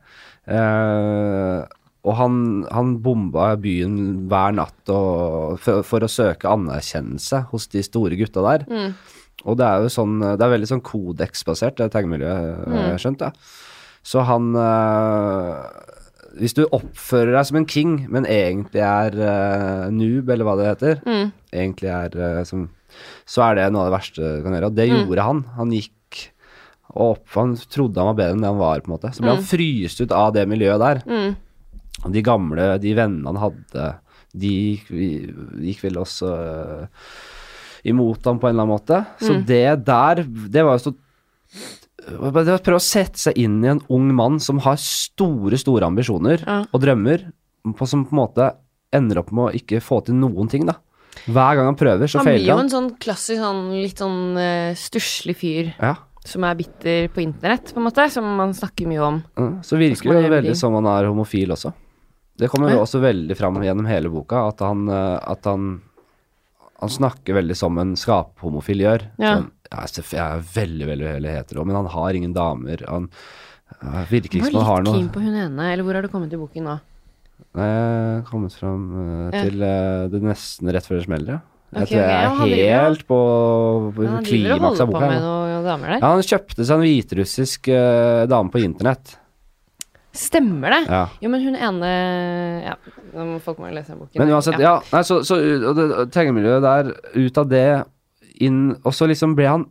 Uh, og han, han bomba byen hver natt og, for, for å søke anerkjennelse hos de store gutta der. Mm. Og det er jo sånn Det er veldig sånn kodeksbasert, det taggemiljøet, Mm. jeg skjønt. Ja. Så han øh, Hvis du oppfører deg som en king, men egentlig er øh, noob, eller hva det heter, Mm. egentlig er øh, som Så er det noe av det verste du kan gjøre. Og det Mm. gjorde han. Han gikk og opp, han trodde han var bedre enn det han var, på en måte. Så ble han fryst ut av det miljøet der. Mm. Og de gamle, de vennene han hadde, de gikk, gikk vel også øh, imot ham på en eller annen måte. Så Mm. det der, det var jo så prøve å sette seg inn i en ung mann som har store, store ambisjoner Ja. og drømmer, på, som på en måte ender opp med å ikke få til noen ting, da. Hver gang han prøver, så Han blir feiler jo han. en sånn klassisk sånn litt sånn uh, stusslig fyr Ja. som er bitter på internett, på en måte, som man snakker mye om. ja. Så virker det veldig som han er homofil også. Det kommer jo også veldig fram gjennom hele boka, at han, eh, at han han snakker veldig som en skaphomofil gjør. Ja. Sånn, jeg, jeg er veldig, veldig, veldig hetero, men han har ingen damer. Han virker ikke som han var har litt noe keen på hun ene, eller hvor har du kommet i boken nå? Nei, jeg har kommet fram eh, Ja. til eh, det nesten rett før det smeller, ja. Jeg tror jeg ja, er han helt på, på Ja, han driver og klimaks av holder på boka. med noen damer der. Ja, han kjøpte seg en hviterussisk uh, dame på internett. Stemmer det? Ja. Jo, men hun ene Ja, folk må jo lese den boken. Men uansett, ja. Nei, så, så og det, tegnemiljøet der, ut av det inn Og så liksom ble han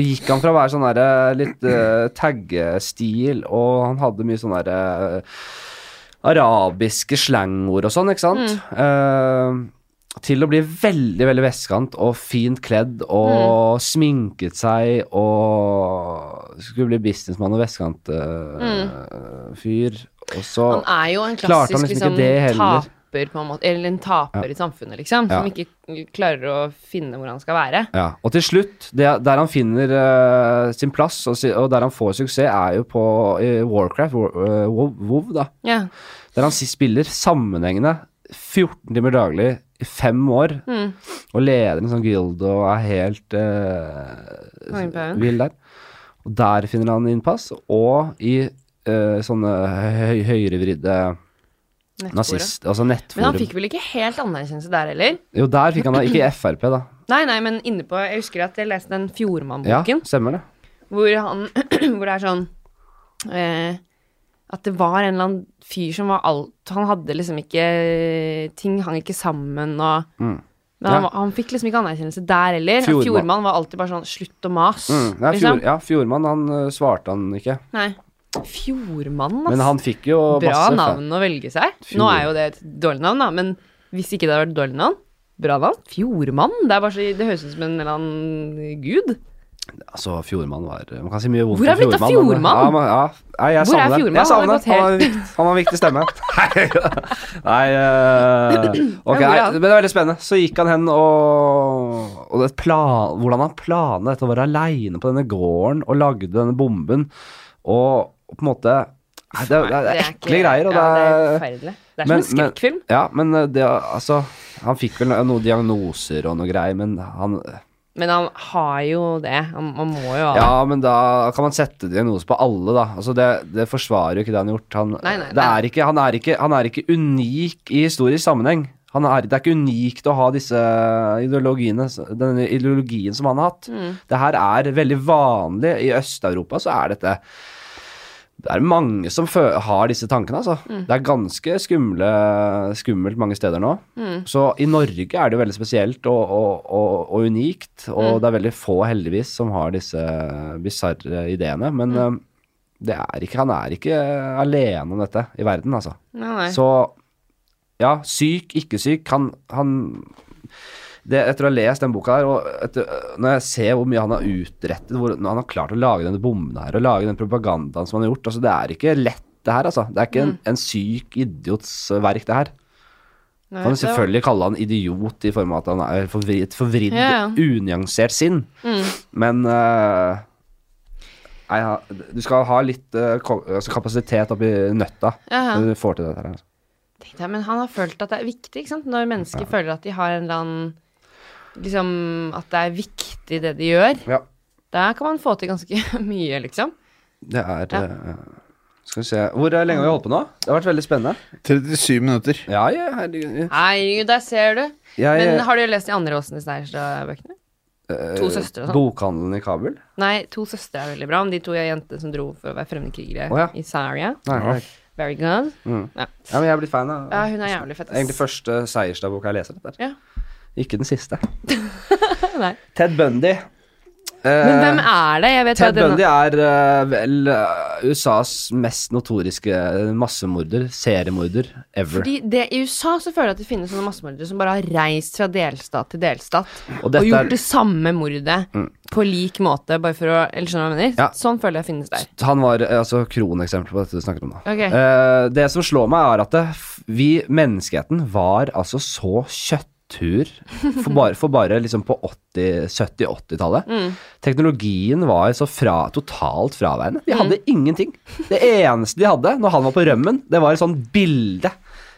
Gikk han fra å være sånn derre litt uh, taggestil, og han hadde mye sånn derre arabiske slangord og sånn, ikke sant? Eh, til å bli veldig, veldig vestkant og fint kledd og sminket seg og skulle bli businessmann og vestkant-fyr. og så Han er jo en han klassisk liksom liksom, taper, på en måte. Eller en taper i samfunnet, liksom. Som Ja. ikke klarer å finne hvor han skal være. Ja, og til slutt, det, der han finner uh, sin plass, og, og der han får suksess, er jo på Warcraft, War, eh, WoW, da. Ja. Der han spiller sammenhengende 14 timer daglig i fem år, Mm. og leder en sånn guild og er helt uh, vill der. Og der finner han innpass, og i uh, sånne høy, høyrevridde nazist... Altså nettforum. Men han fikk vel ikke helt anerkjennelse der heller? Jo, der fikk han det. Ikke i Frp, da. Nei, nei, men inne på Jeg husker at jeg leste den Fjordmann-boken, Ja, stemmer det. hvor han Hvor det er sånn eh, At det var en eller annen fyr som var alt Han hadde liksom ikke Ting hang ikke sammen og Mm. Men han, Ja. han fikk liksom ikke anerkjennelse der heller. Fjordmann. Fjordmann var alltid bare sånn Slutt å mase. Mm. Ja, fjord, liksom. ja, Fjordmann, han uh, svarte han ikke. Nei. Fjordmann, altså. Men han fikk jo Bra masse navn å velge seg. Fjord. Nå er jo det et dårlig navn, da, men hvis ikke det hadde vært dårlig navn Bra navn. Fjordmann. Det, så, det høres ut som en eller annen gud. Altså, Fjordmann var Man kan si mye vondt Hvor er om blitt av men- Fjordmann? Ja, men, ja. Jeg Hvor er savner- Fjordmann? Jeg savner Han har vikt- han har viktig stemme. Nei, uh, ok, Ja, hvor er nei, han? men det er veldig spennende. Så gikk han hen og, og det plan, Hvordan han planla dette å være aleine på denne gården og lagde denne bomben, og, på en måte Nei, det, er- det, er ekle greier, og ja, det er er forferdelig. Det er Men- som en skrekkfilm. Ja, men eh, det Altså, han fikk vel noen diagnoser og noe greier, men han Men han har jo det. Han, han må jo ha det. Ja, men da kan man sette diagnose på alle, da. Altså, det, det forsvarer jo ikke det han har gjort. Han, Nei, nei, det nei. er ikke, han, er ikke, han er ikke unik i historisk sammenheng. Han er, det er ikke unikt å ha disse ideologiene, denne ideologien som han har hatt. Mm. Det her er veldig vanlig. I Øst-Europa så er dette det er mange som har disse tankene, altså. Mm. Det er ganske skumle, skummelt mange steder nå. Mm. Så i Norge er det jo veldig spesielt og, og, og, og unikt, og Mm. det er veldig få, heldigvis, som har disse bisarre ideene. Men det er ikke, han er ikke alene om dette i verden, altså. Nei, nei. Så ja, syk, ikke syk, han, han det, Etter å ha lest den boka her, og etter, når jeg ser hvor mye han har utrettet, hvor han har klart å lage denne bomben her, og lage den propagandaen som han har gjort altså Det er ikke lett, det her, altså. Det er ikke en, en syk idiots verk, det her. Nei, Kan selvfølgelig kalle han idiot i form av at han er et forvridd, Ja, ja. unyansert sinn, Mm. men uh, Nei, du skal ha litt uh, kapasitet oppi nøtta ja. når du får til dette her. altså. Men han har følt at det er viktig, ikke sant? Når mennesker føler at de har en eller annen Liksom at det er viktig det de gjør. Ja. Der kan man få til ganske mye, liksom. Det er Ja. eh, Skal vi se Hvor lenge har vi holdt på nå? Det har vært veldig spennende. 37 minutter. Ja, ja, herregud. Herregud, der ser du. Jeg, Men har du lest de andre Åsen Seierstad-bøkene? eh, to søstre og sånn? Bokhandelen i Kabul? Nei, To søstre er veldig bra. Om de to jentene som dro for å være fremmedkrigere oh, ja. i Saria. Nei, Ja. nei. Very good. Mm. Ja. Ja, men jeg er blitt fan av ja, hun er jævlig fett. ass. Egentlig første Seierstad-boka jeg leser. Dette. Ja. Ikke den siste. Nei. Ted Bundy. Men hvem er det? Jeg vet Ted Bundy er uh, vel uh, USAs mest notoriske massemorder, seriemorder, ever. Fordi det, I USA så føler jeg at det finnes sånne massemordere som bare har reist fra delstat til delstat Og og gjort er det samme mordet Mm. på lik måte, bare for å Eller skjønner du hva jeg mener? Ja. Sånn føler jeg finnes der. Han var eh, altså kroneksempel på dette du snakket om nå. Okay. Uh, det som slår meg, er at det, vi, menneskeheten, var altså så kjøttur for bare, for bare liksom på 80 70-80-tallet. Mm. Teknologien var så fra, totalt fraværende. De hadde ingenting. Det eneste de hadde når han var på rømmen, det var et sånt bilde.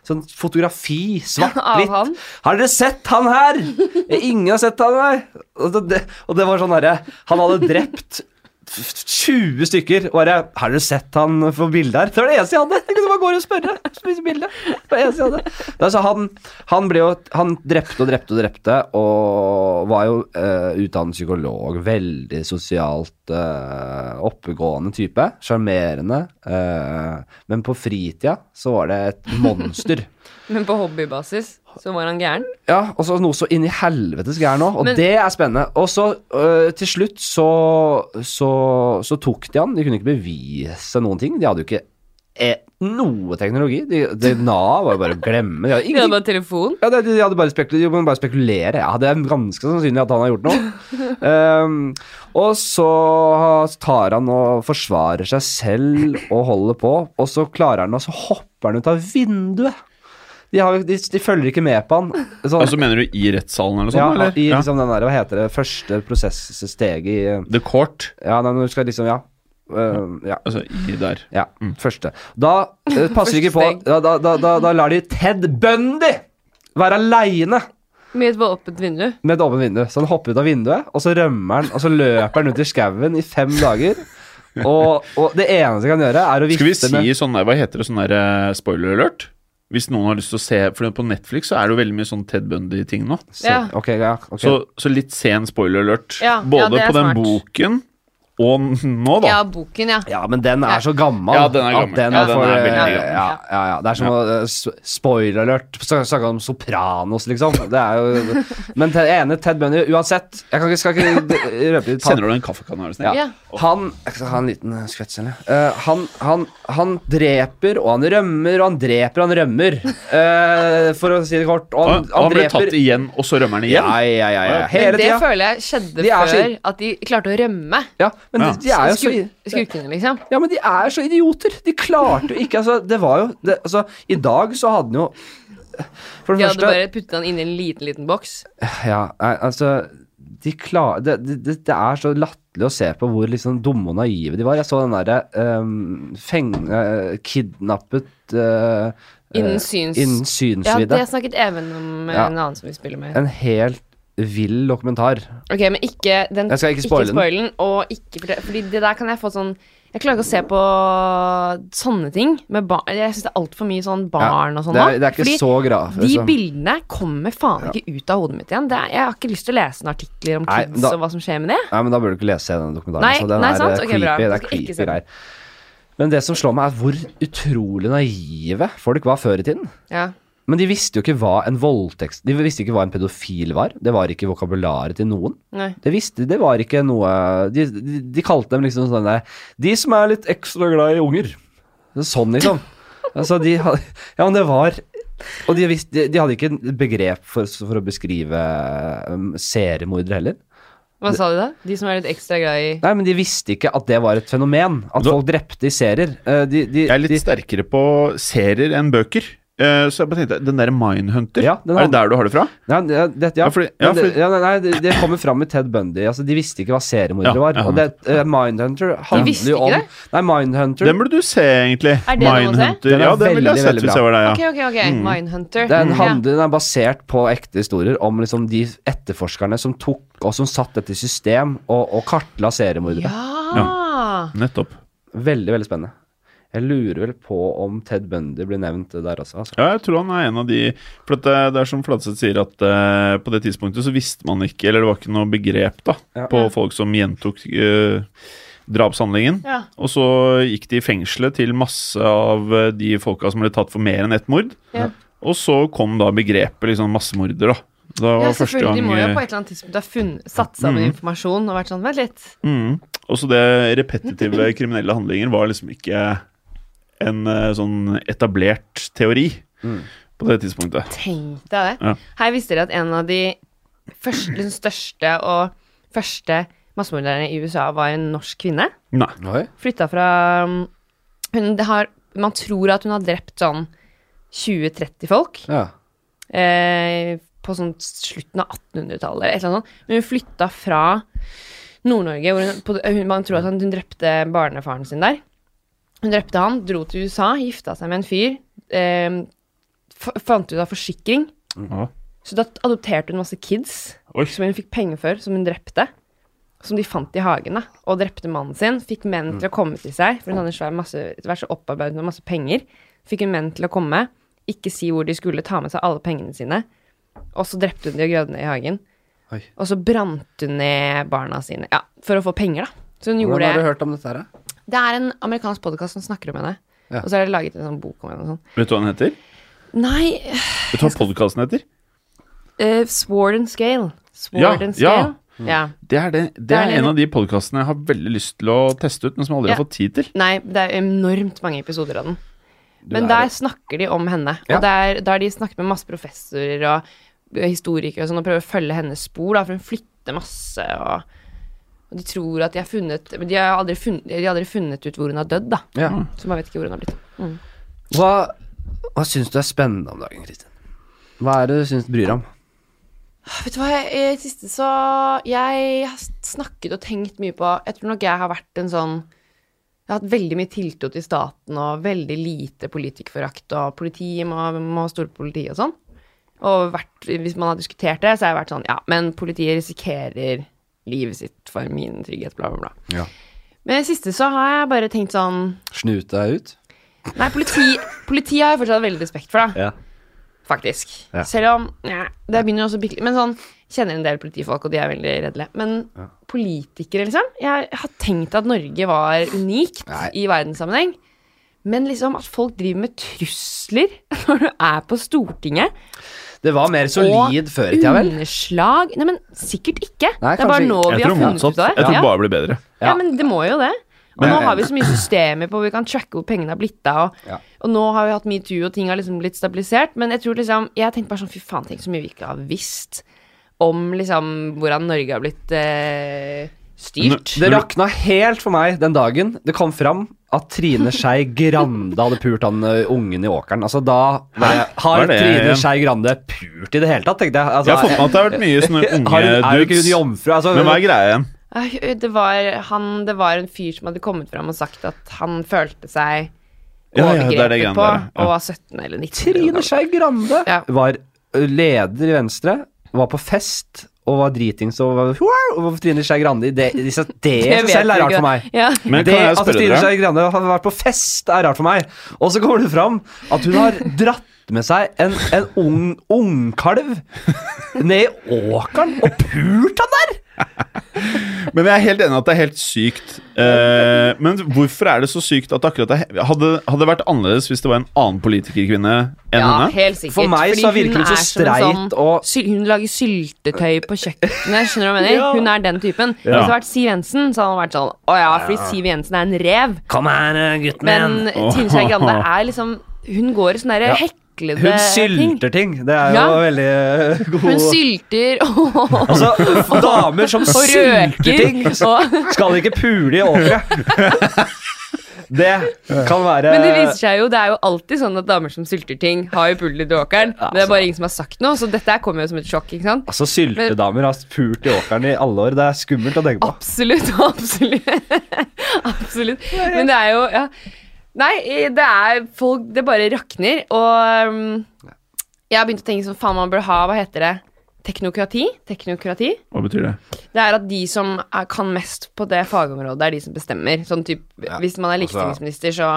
Sånn fotografi, svart-hvitt. Har dere sett han her? Ingen har sett han, her! Og det, og det var sånn herre Han hadde drept 20 stykker. Og bare Har dere sett han få bilde her? Det var det eneste jeg hadde. Jeg kunne bare gå og spørre. Spise bilde. Jeg. Altså, han, han ble jo Han drepte og drepte og drepte, og var jo uh, utdannet psykolog. Veldig sosialt uh, oppegående type. Sjarmerende. Uh, men på fritida så var det et monster. Men på hobbybasis så var han gæren. Ja, og så noe så inn i helvetes gæren òg, og Men- det er spennende. Og så øh, til slutt så, så, så tok de han. De kunne ikke bevise noen ting. De hadde jo ikke eh, noe teknologi. De, de, Nav var jo bare å glemme. De hadde De hadde bare telefon. Ja, de, de hadde bare, spekul de bare spekulere. Ja, det er ganske sannsynlig at han har gjort noe. um, og så tar han og forsvarer seg selv og holder på, og så klarer han, og så hopper han ut av vinduet. De, har, de, de følger ikke med på han. Så, Altså Mener du i rettssalen eller noe ja, eller? i Ja. liksom den der, hva heter det, første prosesssteg i The Court. Ja, når du skal liksom, ja. Uh, ja. Altså i der. Ja, første. Da uh, passer vi ikke på da, da, da, da, da lar de Ted Bundy være aleine Med et åpent vindu. med et åpent vindu. Så han hopper ut av vinduet, og så rømmer han, og så løper han ut i skauen i fem dager. Og, og det eneste han kan gjøre, er å Skal vi si med sånn der, hva heter det, sånn der eh, spoiler alert? Hvis noen har lyst til å se For på Netflix så er det jo veldig mye sånn Ted Bundy-ting nå. Så- Ja. Ok, ja. ok. Så, så litt sen spoiler alert. Ja, ja, Både det er på den smart. boken Og nå, da. Ja, boken, ja. Ja, men den er så gammel. Ja, den er gammel. Den Ja, er den for, er veldig ja, gammel. ja, ja, ja. Det er som ja. uh, s- Spoiler alert. Snakka om Sopranos, liksom. Det er jo Men jeg er enig, Ted Bunny, uansett Jeg kan ikke, skal ikke røpe litt Sender du en kaffekanne? er du snill? ja. Han Jeg skal ha en liten uh, skvett selv. Eh, han, han, han dreper, og han rømmer, og han dreper, og han rømmer. Uh, for å si det kort. Og Og han, han, ble dreper tatt igjen, og så rømmer han igjen? Ja, ja, ja. ja. Men Hele det tida. føler jeg skjedde før at de klarte å rømme. Ja, men Ja. De, de er jo så Skurkene, liksom. Ja, men de er så idioter. De klarte jo ikke Altså, det var jo det, Altså, i dag så hadde han jo For det De hadde bare puttet han inn i en liten, liten boks. Ja, altså De klar... Det, det, det er så latterlig å se på hvor liksom dumme og naive de var. Jeg så den derre um, feng... eh, kidnappet uh, Innen eh, syns- Innen Ja, det snakket Even om, Ja. en annen som vi spiller med. En helt vill dokumentar. Ok, men ikke den Jeg skal ikke spoile den. spoilen, Og ikke fordi, fordi det der kan jeg få sånn Jeg klarer ikke å se på sånne ting med barn Jeg syns det er altfor mye sånn barn og sånn det, er, det er ikke Fordi så graf, de liksom. bildene kommer faen ikke ut av hodet mitt igjen. Det er, jeg har ikke lyst til å lese noen artikler om Nei, kids da- og hva som skjer med det. Nei, men da burde du ikke lese den dokumentaren. Nei, altså. Den nei, er sant? eh, Ok, creepy. bra. Det Jeg er skal ikke creepy se den. greier. Men det som slår meg, er hvor utrolig naive folk var før i tiden. Ja. Men de visste jo ikke hva en voldtekst De visste ikke hva en pedofil var. Det var ikke vokabularet til noen. Nei. Det visste, det var ikke noe De, de, de kalte dem liksom sånn De som er litt ekstra glad i unger. Sånn, liksom. Altså, de hadde Ja, men det var Og de, visste, de, de hadde ikke begrep for, for å beskrive um, seriemordere heller. Hva sa du da? De som er litt ekstra glad i Nei, men de visste ikke at det var et fenomen. At folk drepte i serier. Eh, De, de, Jeg er litt de, sterkere på serier enn bøker. Eh, så jeg bare tenkte, den derre Mindhunter, Ja, den er det der du har det fra? Ja, det, det, ja, Ja, fordi- ja, det, fordi- ja, nei, nei, det, det kommer fram i Ted Bundy. Altså, de visste ikke hva seriemordere Ja, var. Og det, uh, Mindhunter handler visste jo om det? Nei, Mindhunter Den burde du se, egentlig. Er det noe å se? Mindhunter. Den er Ja, den ville jeg sett hvis jeg var deg, ja. Ok, ok, ok. Mindhunter. den, handler, den er basert på ekte historier om liksom de etterforskerne som tok og som satt dette i system og, og kartla seriemordere. Ja. Nettopp. Veldig, veldig spennende. Jeg lurer vel på om Ted Bundy blir nevnt der også. Altså. Ja, jeg tror han er en av de For at det, det er som Fladseth sier, at uh, på det tidspunktet så visste man ikke, eller det var ikke noe begrep da, Ja. på folk som gjentok uh, drapshandlingen. Ja. Og så gikk de i fengselet til masse av eh, de folka som ble tatt for mer enn ett mord. Ja. Og så kom da begrepet liksom massemorder, da. Da var Ja, selvfølgelig. selvfølgelig. De må jo eh, på et eller annet tidspunkt ha funnet, satt sammen informasjon og vært sånn Vent litt. Mm. Og så det repetitive kriminelle handlinger var liksom ikke en eh, sånn etablert teori på det tidspunktet. Tenk deg det. Ja. Her visste dere at en av de første, den største og første massemorderne i USA var en norsk kvinne. Nei. Oi. Flytta fra um, hun, det har, Man tror at hun har drept sånn 20-30 folk. Ja. eh, på sånn slutten av 1800-tallet, eller et eller annet sånt. Men hun flytta fra Nord-Norge, hvor hun, på, hun, man tror at hun, hun drepte barnefaren sin der. Hun drepte han, dro til USA, gifta seg med en fyr. Eh, fant ut av forsikring. Ja. Så da adopterte hun masse kids Oi. som hun fikk penger for, som hun drepte. Som de fant i hagen, da. Og drepte mannen sin. Fikk menn til å komme til seg, for hun hadde svær masse, etter hvert så opparbeidet med masse penger. Fikk hun menn til å komme, ikke si hvor de skulle, ta med seg alle pengene sine. Og så drepte hun de og grødde ned i hagen. Oi. Og så brant hun ned barna sine. Ja, for å få penger, da. Så hun Hvordan gjorde har du hørt om dette her? da? Det er en amerikansk podkast som snakker om henne. Ja. Og så er det laget en sånn bok om henne og sånn. Vet du hva den heter? Nei, Vet du hva podkasten heter? uh, Sword and Scale. Sword Ja, and ja. Scale. Ja. Det er, det, det er er en av de podkastene jeg har veldig lyst til å teste ut, men som jeg aldri har fått tid til. Nei, det er enormt mange episoder av den. Men er- der snakker de om henne. Og der, der de snakker med masse professorer og eh, historikere og sånn, og prøver å følge hennes spor, da, for hun flytter masse, og, og de tror at de har funnet Men de har aldri funnet, de har aldri funnet ut hvor hun har dødd, da. Ja. Så man vet ikke hvor hun har blitt. Mm. Hva, hva syns du er spennende om dagen, Kristin? Hva er det du syns du bryr deg om? Vet du hva, i det siste så Jeg har snakket og tenkt mye på Jeg tror nok jeg har vært en sånn Jeg har hatt veldig mye tiltro til staten og veldig lite politikerforakt, og politiet må, må stole på politiet og sånn. Og vært, hvis man har diskutert det, så har jeg vært sånn Ja, men politiet risikerer livet sitt for min trygghet, bla, bla, bla. Ja. Men i det siste så har jeg bare tenkt sånn Snute deg ut? Nei, politi, politiet har jeg fortsatt veldig respekt for, da Ja. faktisk. Ja. Selv om ja, Det begynner jo også å bikke Men sånn kjenner en del politifolk, og de er veldig redelige. Men politikere, liksom Jeg har tenkt at Norge var unikt Nei. i verdenssammenheng. Men liksom at folk driver med trusler når du er på Stortinget. Det var mer solid før i tida, vel? Og Underslag Nei, men sikkert ikke. Nei, det er bare nå vi har funnet motsatt. ut av det. Jeg tror bare det bare blir bedre. Ja, men det må jo det. Og Men- nå har vi så mye systemer på hvor vi kan tracke hvor pengene har blitt av. Og, Ja. og nå har vi hatt metoo, og ting har liksom blitt stabilisert. Men jeg tror liksom Jeg tenkte bare sånn fy faen, tenk så mye vi ikke har visst om liksom hvordan Norge har blitt eh, styrt. Det rakna helt for meg den dagen det kom fram at Trine Skei Grande hadde pult han ø, ungen i åkeren. Altså da var jeg, Har det Trine? Skei Grande pult i det hele tatt, tenkte jeg. Altså, Jeg har fått med at det har vært mye sånne har, unge er hun dudes. jomfru? Altså, Men hva er greia igjen? Eh, Det var, han, det var en fyr som hadde kommet fram og sagt at han følte seg Ja, ja, overgrepet greiene på, der, ja. og var 17 eller 19. Trine. Skei Grande Ja. var leder i Venstre, var på fest og var dritings og var og var Trine Skei Grande Det, det, det, det, i seg selv er rart for meg. Ja. Men det kan jeg at spørre Trine? Skei Grande har vært på fest, er rart for meg. Og så kommer det fram at hun har dratt med seg en, en ung ungkalv ned i åkeren og pult han der! Men jeg er helt enig at det er helt sykt. Eh, men hvorfor er det så sykt at akkurat det hadde, hadde det vært annerledes hvis det var en annen politikerkvinne enn Ja, henne? helt sikkert. For meg så Fordi virker hun så streit sånn- og- Hun lager syltetøy på kjøkkenet, skjønner du hva jeg mener? Ja. Hun er den typen. Hvis det hadde vært Siv Jensen, så hadde han vært sånn Å ja, fordi Siv Jensen er en rev. Kom her, gutten Men Trine Skei Grande er liksom Hun går i sånn der Ja. heklede Hun ting. sylter ting. Det er jo Ja. veldig ø, god Hun sylter og, Altså, damer som og sylter ting. Skal ikke pule i åkeret. Det kan være men det viser seg jo, det er jo alltid sånn at damer som sylter ting, har jo pult i åkeren. Det er bare ingen som har sagt noe, så dette kommer jo som et sjokk, ikke sant? Altså, Syltedamer har pult i åkeren i alle år. Det er skummelt å tenke på. Absolutt, absolutt. absolutt. Men det er jo ja. Nei, det er folk Det bare rakner. Og um, jeg har begynt å tenke sånn Faen, man bør ha Hva heter det? Teknokrati? Teknokrati? Hva betyr det? Det er at de som er, kan mest på det fagområdet, er de som bestemmer. Sånn typ, Ja, Hvis man er altså- likestillingsminister, så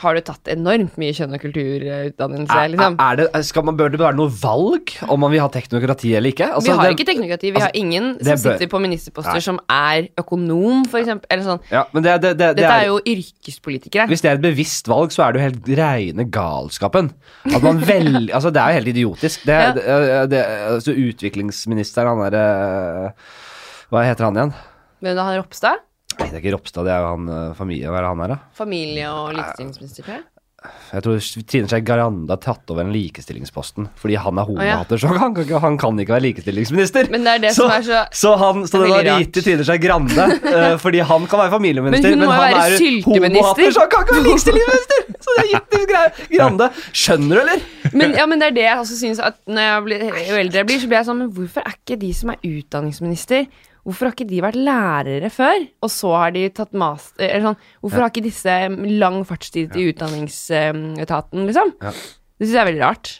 har du tatt enormt mye kjønn- og kulturutdannelse, Er, liksom. er det, skal man, bør det være noe valg om man vil ha teknokrati eller ikke? Altså, vi har det- ikke teknokrati. Vi har ingen som bør- sitter på ministerposter Nei. som er økonom, eksempel. Eller sånn. ja, men det, det, det, det Dette er, jo yrkespolitikere. Hvis det er et bevisst valg, så er det jo helt reine galskapen. At man velger altså Det er jo helt idiotisk. Det, Ja. altså Utviklingsministeren, han derre Hva heter han igjen? Men da, han Ropstad? Nei, det er ikke Ropstad, det er jo han øh, familie... Hva er det han er, da? Familie- og likestillingsminister, tror jeg. Jeg tror Trine Skei Grande har tatt over den likestillingsposten fordi han er ja. så han kan, ikke, han kan ikke være likestillingsminister. Men det er det så, som er så så han så det er var gitt til Trine Skei Grande uh, fordi han kan være familieminister, Men men han er homohater, så han kan ikke være likestillingsminister! Så det er gitt til Grande. Skjønner du, eller? men, ja, men det er det jeg også synes at når jeg blir, jo eldre jeg blir, så blir jeg sånn Men hvorfor er ikke de som er utdanningsminister Hvorfor har ikke de vært lærere før? Og så har de tatt master eller sånn, Hvorfor har ikke disse lang fartstid i utdanningsetaten, liksom? Ja. Det syns jeg er veldig rart.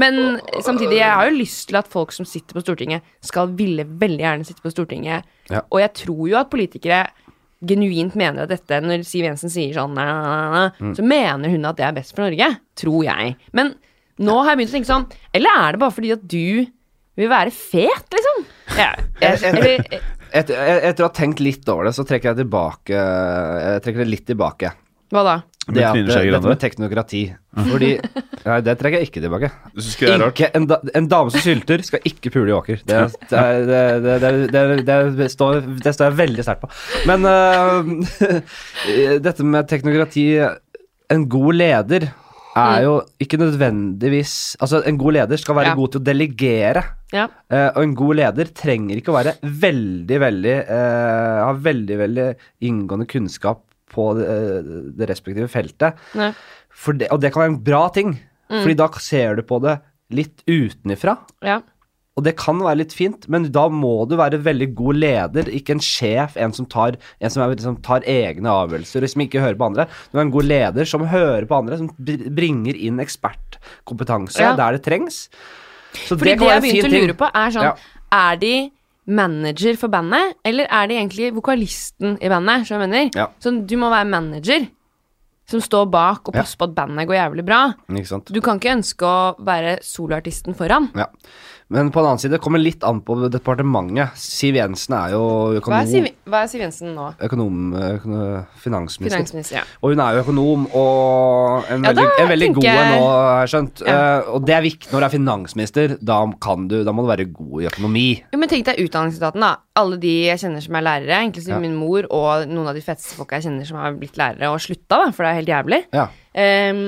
Men samtidig, jeg har jo lyst til at folk som sitter på Stortinget, skal ville veldig gjerne sitte på Stortinget. Ja. Og jeg tror jo at politikere genuint mener at dette Når Siv Jensen sier sånn næ, næ, næ, Mm. så mener hun at det er best for Norge. Tror jeg. Men nå har jeg begynt å tenke sånn Eller er det bare fordi at du vil være fet, liksom? Ja, jeg, Etter, etter å ha tenkt litt over det, så trekker jeg tilbake Jeg trekker det litt tilbake. hva da? Det at, dette med teknokrati. Fordi Nei, det trekker jeg ikke tilbake. Ikke en, da, en dame som sylter, skal ikke pule i åker. Det, det, det, det, det, det, det, det, står, det står jeg veldig sterkt på. Men uh, dette med teknokrati En god leder er jo ikke nødvendigvis Altså, en god leder skal være Ja. god til å delegere. Ja. Eh, og en god leder trenger ikke å være veldig, veldig eh, Ha veldig, veldig inngående kunnskap på det, det respektive feltet. Det, og det kan være en bra ting, Fordi da ser du på det litt utenifra. Ja. Og det kan være litt fint, men da må du være veldig god leder, ikke en sjef, en som tar, en som er, liksom, tar egne avgjørelser, og som ikke hører på andre. Du er en god leder som hører på andre, som bringer inn ekspertkompetanse Ja. der det trengs. Så Fordi det, det jeg begynte å lure på, er sånn Ja. Er de manager for bandet, eller er de egentlig vokalisten i bandet? Så Ja. Så du må være manager som står bak og passer på at bandet går jævlig bra. Du kan ikke ønske å være soloartisten foran. Ja. Men på den annen side, det kommer litt an på departementet. Siv Jensen er jo Hva økonom, er Siv, hva er Siv Jensen nå? økonom, økonom finansminister. Finansminister, ja. Og hun er jo økonom og en Ja, veldig, en veldig god en nå, har jeg skjønt. Ja. Uh, og det er viktig når du er finansminister. Da, kan du, da må du være god i økonomi. Jo, men tenk deg utdanningsetaten, da. Alle de jeg kjenner som er lærere, inklusiv Ja. min mor og noen av de feteste folka jeg kjenner som har blitt lærere og slutta, da, for det er helt jævlig. Ja. Ehm,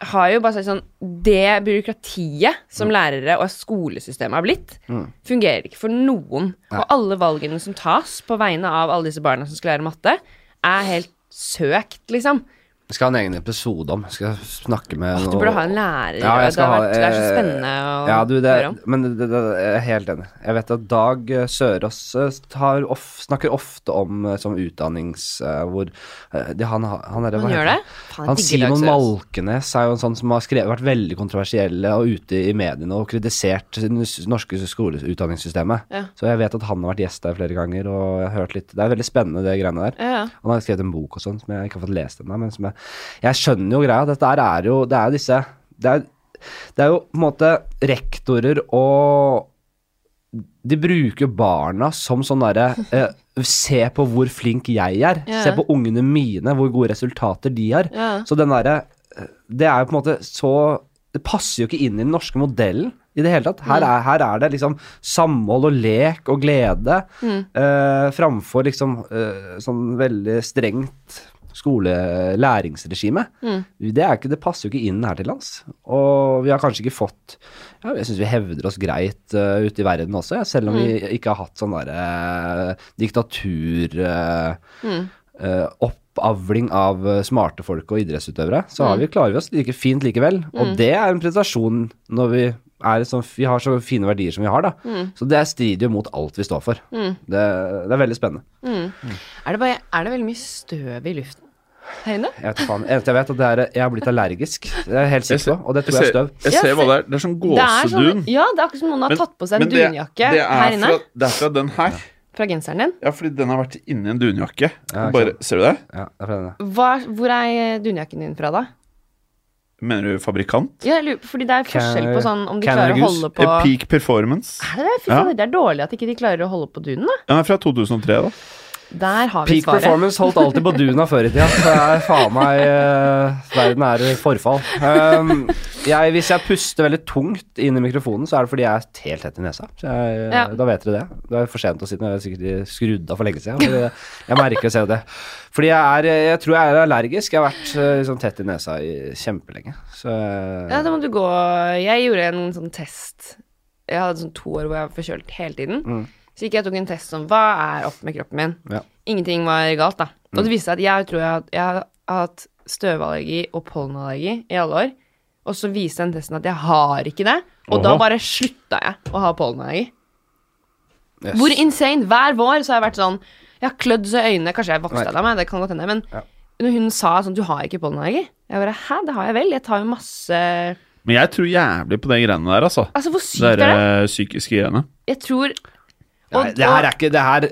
har jo bare sagt sånn Det byråkratiet Mm. som lærere og skolesystemet har blitt, fungerer ikke for noen. Nei. Og alle valgene som tas på vegne av alle disse barna som skal lære matte, er helt søkt, liksom. Vi skal ha en egen episode om. Skal snakke med Du burde ha en lærer. Ja, jeg det, ha- vært, det er så spennende å Ja, du, det, høre om. men det, jeg er helt enig. Jeg vet at Dag eh, Sørås eh, of, snakker ofte om eh, som utdannings... hvor de, han, han, er, Han gjør det? han? Faen, Han Simon Malkenes er jo en sånn som har skrevet, vært veldig kontroversielle og ute i mediene og kritisert det norske skoleutdanningssystemet. Ja. Så jeg vet at han har vært gjest der flere ganger, og jeg har hørt litt Det er veldig spennende, det greiene der. Ja, ja. Han har skrevet en bok og sånn som jeg ikke har fått lest ennå, men som jeg Jeg skjønner jo greia. Dette er jo Det er disse Det er, det er jo på en måte rektorer og De bruker barna som sånn derre eh, Se på hvor flink jeg er. Yeah. Se på ungene mine, hvor gode resultater de har. Yeah. Så den derre Det er jo på en måte så Det passer jo ikke inn i den norske modellen i det hele tatt. Her er, her er det liksom samhold og lek og glede eh, framfor liksom eh, sånn veldig strengt skolelæringsregime. Det, er det passer jo ikke inn her til lands. Og vi har kanskje ikke fått ja, Jeg syns vi hevder oss greit uh, ute i verden også, ja, selv om vi ikke har hatt sånn derre uh, diktatur eh, eh, Oppavling av smarte folk og idrettsutøvere. Så har vi, klarer vi oss like fint likevel. Og det er en prestasjon når vi er sånn, vi har så fine verdier som vi har, da. Så det strider jo mot alt vi står for. Det, det er veldig spennende. Er, det bare, er det veldig mye støv i luften Jeg vet faen. Eneste jeg vet, at det er, jeg har blitt allergisk. Det er jeg helt sikker på, og det tror jeg er støv. jeg ser hva det er. Det er sånn Det er sånn, gåsedun. ja, det er akkurat som noen har Men- tatt på seg en det- dunjakke det er her inne. Fra, det er fra den her. Fra genseren din. Ja, fordi den har vært inni en dunjakke. Ja, Bare, ser du det? Ja, det er fra denne. Hva, hvor er dunjakken din fra, da? Mener du fabrikant? Ja, fordi det er forskjell på sånn om de klarer å holde på Eh, Peak Performance. Er det det? Fy Ja. det er dårlig at ikke de klarer å holde på dunen, da. Den er fra 2003, da. Der har vi Peak svaret. performance holdt alltid på Duna før i tida. Det er faen meg eh, Verden er i forfall. Um, jeg, hvis jeg puster veldig tungt inn i mikrofonen, så er det fordi jeg er helt tett i nesa. Så jeg, Ja. Da vet dere det. Det er for sent å si det. Jeg er sikkert skrudd av for lenge siden. men Jeg, jeg merker å se det. Fordi jeg er Jeg tror jeg er allergisk. Jeg har vært eh, sånn tett i nesa i kjempelenge. Så Ja, da må du gå Jeg gjorde en sånn test. Jeg hadde sånn to år hvor jeg var forkjølt hele tiden. Mm. Så gikk jeg og tok en test som, hva er opp med kroppen min. Ja. Ingenting var galt, da. Og Mm. det viste seg at jeg tror jeg, jeg har hatt støvallergi og pollenallergi i alle år. Og så viste den testen at jeg har ikke det. Og da bare slutta jeg å ha pollenallergi. yes. Hvor insane! Hver vår så har jeg vært sånn Jeg har klødd så i øynene. Kanskje jeg vokste av meg, det kan godt hende. Men Ja. når hun sa sånn Du har ikke pollenallergi? Jeg bare Hæ, det har jeg vel. Jeg tar jo masse Men jeg tror jævlig på de greiene der, altså. Altså, hvor sykt Det er det? er eh, psykiske greiene. Jeg tror Nei, det her er ikke Det her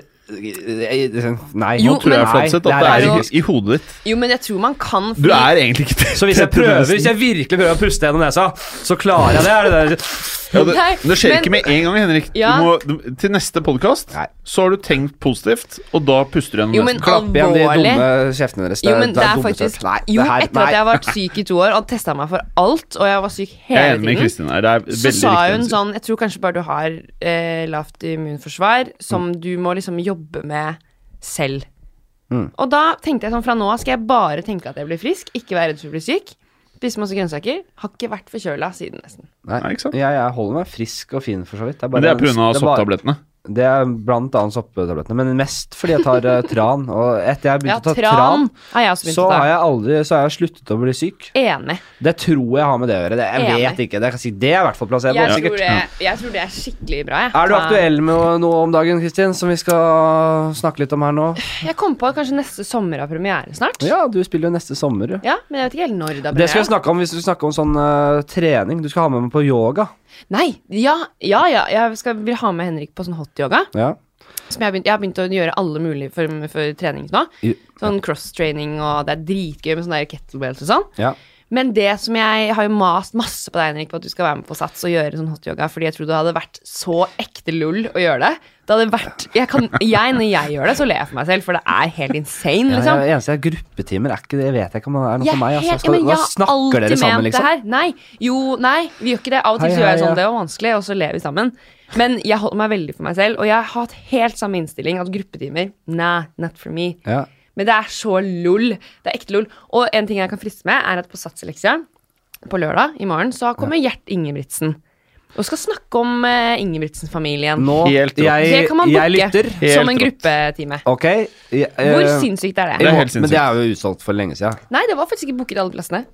Nei. Jo, Nå tror jeg men- Fladseth, at det er er jo- i, i hodet ditt. Jo, men jeg tror man kan Du er egentlig ikke Så hvis jeg prøver Hvis jeg virkelig prøver å puste gjennom nesa, så klarer jeg det? Er det der? Ja, det, Nei, det skjer men- ikke med en gang, Henrik. Ja. Du må, du, til neste podkast så har du tenkt positivt, og da puster du gjennom Jo, nesen. Klapp igjen de dumme kjeftene deres. Jo, men det er er faktisk. Nei, Jo, her- etter at jeg har vært syk i to år og testa meg for alt, og jeg var syk hele tiden, Kristin her. Det er så sa hun riktig. sånn Jeg tror kanskje bare du har eh, lavt immunforsvar, som Mm. du må liksom jobbe med selv. Mm. Og da tenkte jeg sånn fra nå av skal jeg bare tenke at jeg blir frisk, ikke være redd for å bli syk. Spise masse grønnsaker. Har ikke vært forkjøla siden, nesten. Nei, Nei, ikke sant? Jeg, jeg holder meg frisk og fin, for så vidt. Det er, Men det er pga. sopptablettene. Det er blant annet soppetablettene, men mest fordi jeg tar uh, tran. Og etter jeg Ja, å ta tran tran, så har jeg aldri Så har jeg sluttet å bli syk. Enig. Det tror jeg har med det å gjøre. Det, jeg Enig. vet ikke. Det, si, det er i hvert fall placebo. Jeg tror, det, jeg tror det er skikkelig bra, jeg. Er du aktuell med noe- om dagen, Kristin, som vi skal snakke litt om her nå? Jeg kom på at kanskje neste sommer har premiere snart. Ja, du spiller jo neste sommer, jo. Ja, men jeg vet ikke helt når det har Det skal jeg vi snakke om hvis du snakker om sånn uh, trening. Du skal ha med meg på yoga. Nei, ja, ja, ja. Jeg skal, vil ha med Henrik på sånn hot-yoga. Ja. Som jeg, har begynt, jeg har begynt å gjøre alle mulige former for trening nå. Sånn cross-training, og det er dritgøy med sånne kettlebells og sånn. ja. Men det som jeg har jo mast masse på deg, Henrik, på at du skal være med på Sats og gjøre sånn hotyoga, fordi jeg trodde det hadde vært så ekte lull å gjøre det. Det hadde vært jeg, kan, jeg, Når jeg gjør det, så ler jeg for meg selv, for det er helt insane, Ja, liksom. jeg, eneste er gruppetimer. Er ikke det, vet jeg ikke om det er noe for meg. Altså. Skal, hva jeg snakker dere sammen, liksom? Nei, jo, nei, vi gjør ikke det. Av og til Hei, så gjør jeg hei, sånn, ja. det var vanskelig, og så ler vi sammen. Men jeg holder meg veldig for meg selv, og jeg har hatt helt samme innstilling at gruppetimer, nah, not for me. Ja. Men det er så lol. Det er ekte lol. Og en ting jeg kan friste med, er at på Satseleksia på lørdag i morgen så kommer Gjert Ingebrigtsen. Og skal snakke om uh, Ingebrigtsen-familien. Nå, Helt rått. jeg, Det kan man booke lytter. Som en gruppetime. Ok. jeg- Hvor eh, sinnssykt er Det det? er helt Men det er jo utsolgt for lenge siden. Nei, det var faktisk ikke booket alle plassene.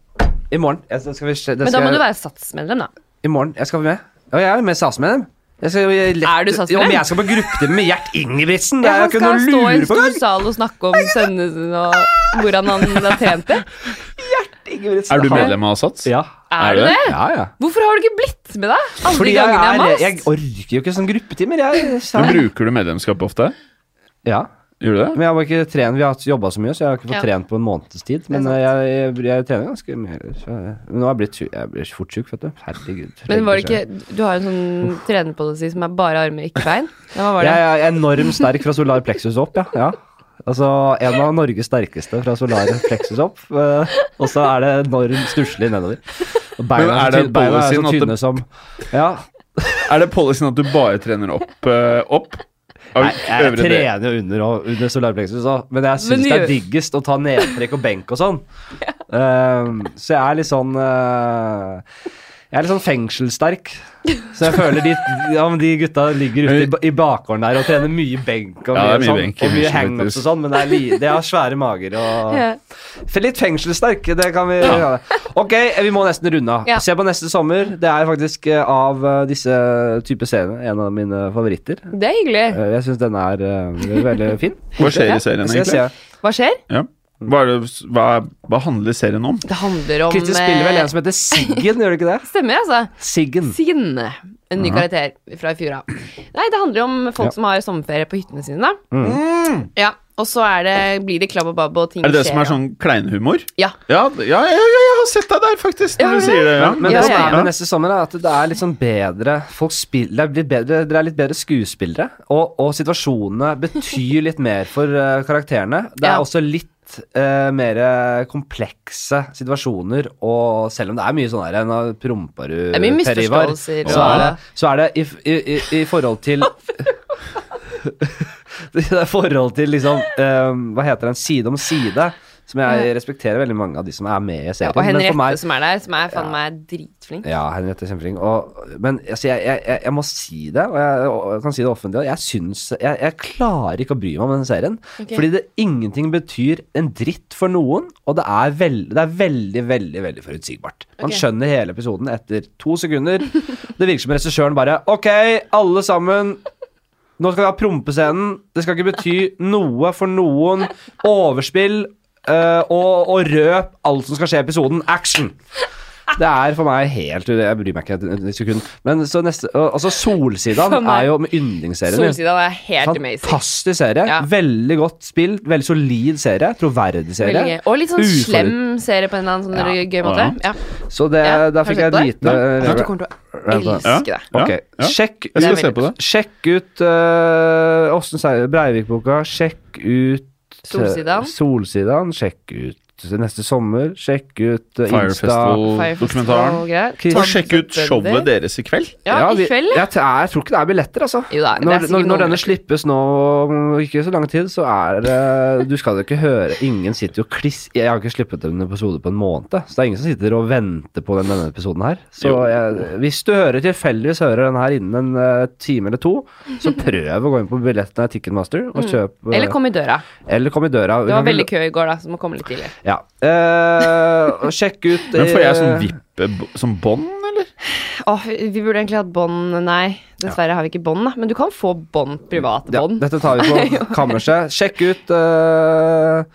I morgen. Jeg, skal vi, det Men da må må du være Sats-medlem, da. I morgen. Jeg skal være med. Ja, jeg er med SAS-medlem. Jeg skal, jeg, lett, Er du? Ja, Om jeg skal på gruppetime med Gjert Ingebrigtsen? Det Ja, er jo han ikke skal noe å stå i en stor sal og snakke om sønnene sine og hvordan han har trent det. Ingebrigtsen, Er du medlem av Sats? Ja. Er du det? Ja, ja. Hvorfor har du ikke blitt med, da? Alle Fordi jeg, gangene jeg har er, jeg orker jo ikke sånne gruppetimer. Jeg, Men bruker du medlemskap ofte? ja. Gjør du det? Men jeg var ikke trent, vi har jobba så mye, så jeg har ikke fått Ja. trent på en måneds tid. Men er jeg, jeg, jeg trener ganske mye. Så, jeg- nå er jeg blitt jeg blir fort syk, vet du. Herregud. Men var det ikke Du har jo en sånn trenerpolicy som er bare armer, ikke bein. Ja, hva var det? Jeg er enormt sterk fra solar plexus opp, ja. ja. Altså en av Norges sterkeste fra solar plexus opp. eh, og så er det enormt stusslig nedover. Og beina Men er det beina er så tynne som Ja. Er det policyen at du bare trener opp? eh, opp? Nei, jeg trener jo under, under solar òg, men jeg syns det er diggest å ta nedtrekk og benk og sånn. Um, så jeg er litt sånn eh, Jeg er litt sånn fengselssterk. Så jeg føler de, ja, men de gutta ligger ute i, i bakgården der og trener mye benk og mye, ja, mye sånn, og mye hangups og sånn, men det er li, de har svære mager og Ja. Litt fengselssterk, det kan vi ja. Ok, vi må nesten runde av. Ja. Se på neste sommer. Det er faktisk eh, av eh, disse type seriene en av mine favoritter. Det er hyggelig. Eh, Jeg syns den er veldig fin. Hva skjer i serien, egentlig? Hva skjer? Ja. Hva, er det, hva, hva handler serien om? Det handler om Kristin spiller vel eh, en som heter Siggen, gjør det ikke det? Stemmer, altså. Siggen. Siggen. En ny karakter fra i fjor av. Nei, det handler om folk Ja. som har sommerferie på hyttene sine, da. Mm. Ja, og så er det, blir det klabb og babb, og ting skjer. Er det det som er sånn kleinhumor? Ja. Ja, ja, ja, ja, jeg har sett deg der, faktisk, når Ja, du sier det. Men Ja, det som ja, er med neste sommer, er at det er litt sånn bedre Folk spiller, det er bedre, Dere er litt bedre skuespillere, og, og situasjonene betyr litt mer for uh, karakterene. Det er Ja. også litt eh, mer komplekse situasjoner, og selv om det er mye sånn her Nå promper du, Det er mye Per Ivar, misforståelser så er det, så er det i, i, i, i forhold til Det er forhold til liksom eh, Hva heter den? Side om side. Som jeg respekterer veldig mange av de som er med i Ja, og Henriette meg- som er der, som er faen Ja. meg dritflink. ja, Henriette er kjempeflink. Og, men altså, jeg, jeg, jeg, jeg må si det, og jeg, kan si det offentlig. Jeg syns jeg, jeg klarer ikke å bry meg om den serien. Okay. Fordi det ingenting betyr en dritt for noen, og det er, veld, det er veldig, veldig veldig forutsigbart. Man okay. skjønner hele episoden etter to sekunder. Det virker som regissøren bare Ok, alle sammen. Nå skal vi ha prompescenen. Det skal ikke bety noe for noen. Overspill. Eh, og, og røp alt som skal skje i episoden. Action! Det er for meg helt Jeg bryr meg ikke et, sekund. Men så neste Altså, Solsidan er jo med yndlingsserien min. Solsidan er helt amazing. Fantastisk serie. Ja. Veldig godt spilt. Veldig solid serie. Troverdig serie. Og litt sånn Uforut- slem serie på en eller annen sånn Ja. gøy måte. Ja. Så det, Ja, da fikk jeg et lite du kommer til å elske det. Ok, ja. sjekk Jeg skal se på det. Sjekk ut uh, Åssen sier Breivik-boka. Sjekk ut eh, Solsidan. Solsidan. Sjekk ut neste sommer. Sjekk ut uh, Fire Insta. Festival-dokumentaren. og Og sjekk ut showet deres i kveld. Ja, vi- i kveld, ja. Jeg, jeg tror ikke det er billetter, altså. Jo da, Når, når, når denne slippes nå om ikke så lang tid, så er det Du skal jo ikke høre Ingen sitter jo kliss Jeg har ikke sluppet en episode på en måned, så det er ingen som sitter og venter på den, denne episoden her. Så jeg, hvis du hører tilfeldigvis hører den her innen en uh, time eller to, så prøv å gå inn på billettene i Ticketmaster og kjøp eh, Mm. Eller kom i døra. eller kom i døra. Det var veldig kø i går, da, så må komme litt tidlig. Ja. Uh, og sjekk ut Men får jeg sånn eh, vippe som bånd, eller? Oh, vi burde egentlig hatt bånd Nei, dessverre har vi ikke bånd, da. Men du kan få bånd, private Ja, dette tar vi på kammerset. Sjekk ut uh,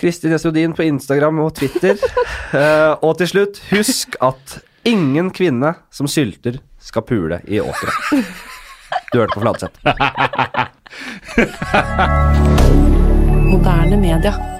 Kristin Esrodin på Instagram og Twitter. uh, og til slutt, husk at ingen kvinne som sylter, skal pule i åkra. Du hørte på Fladseth. Moderne media.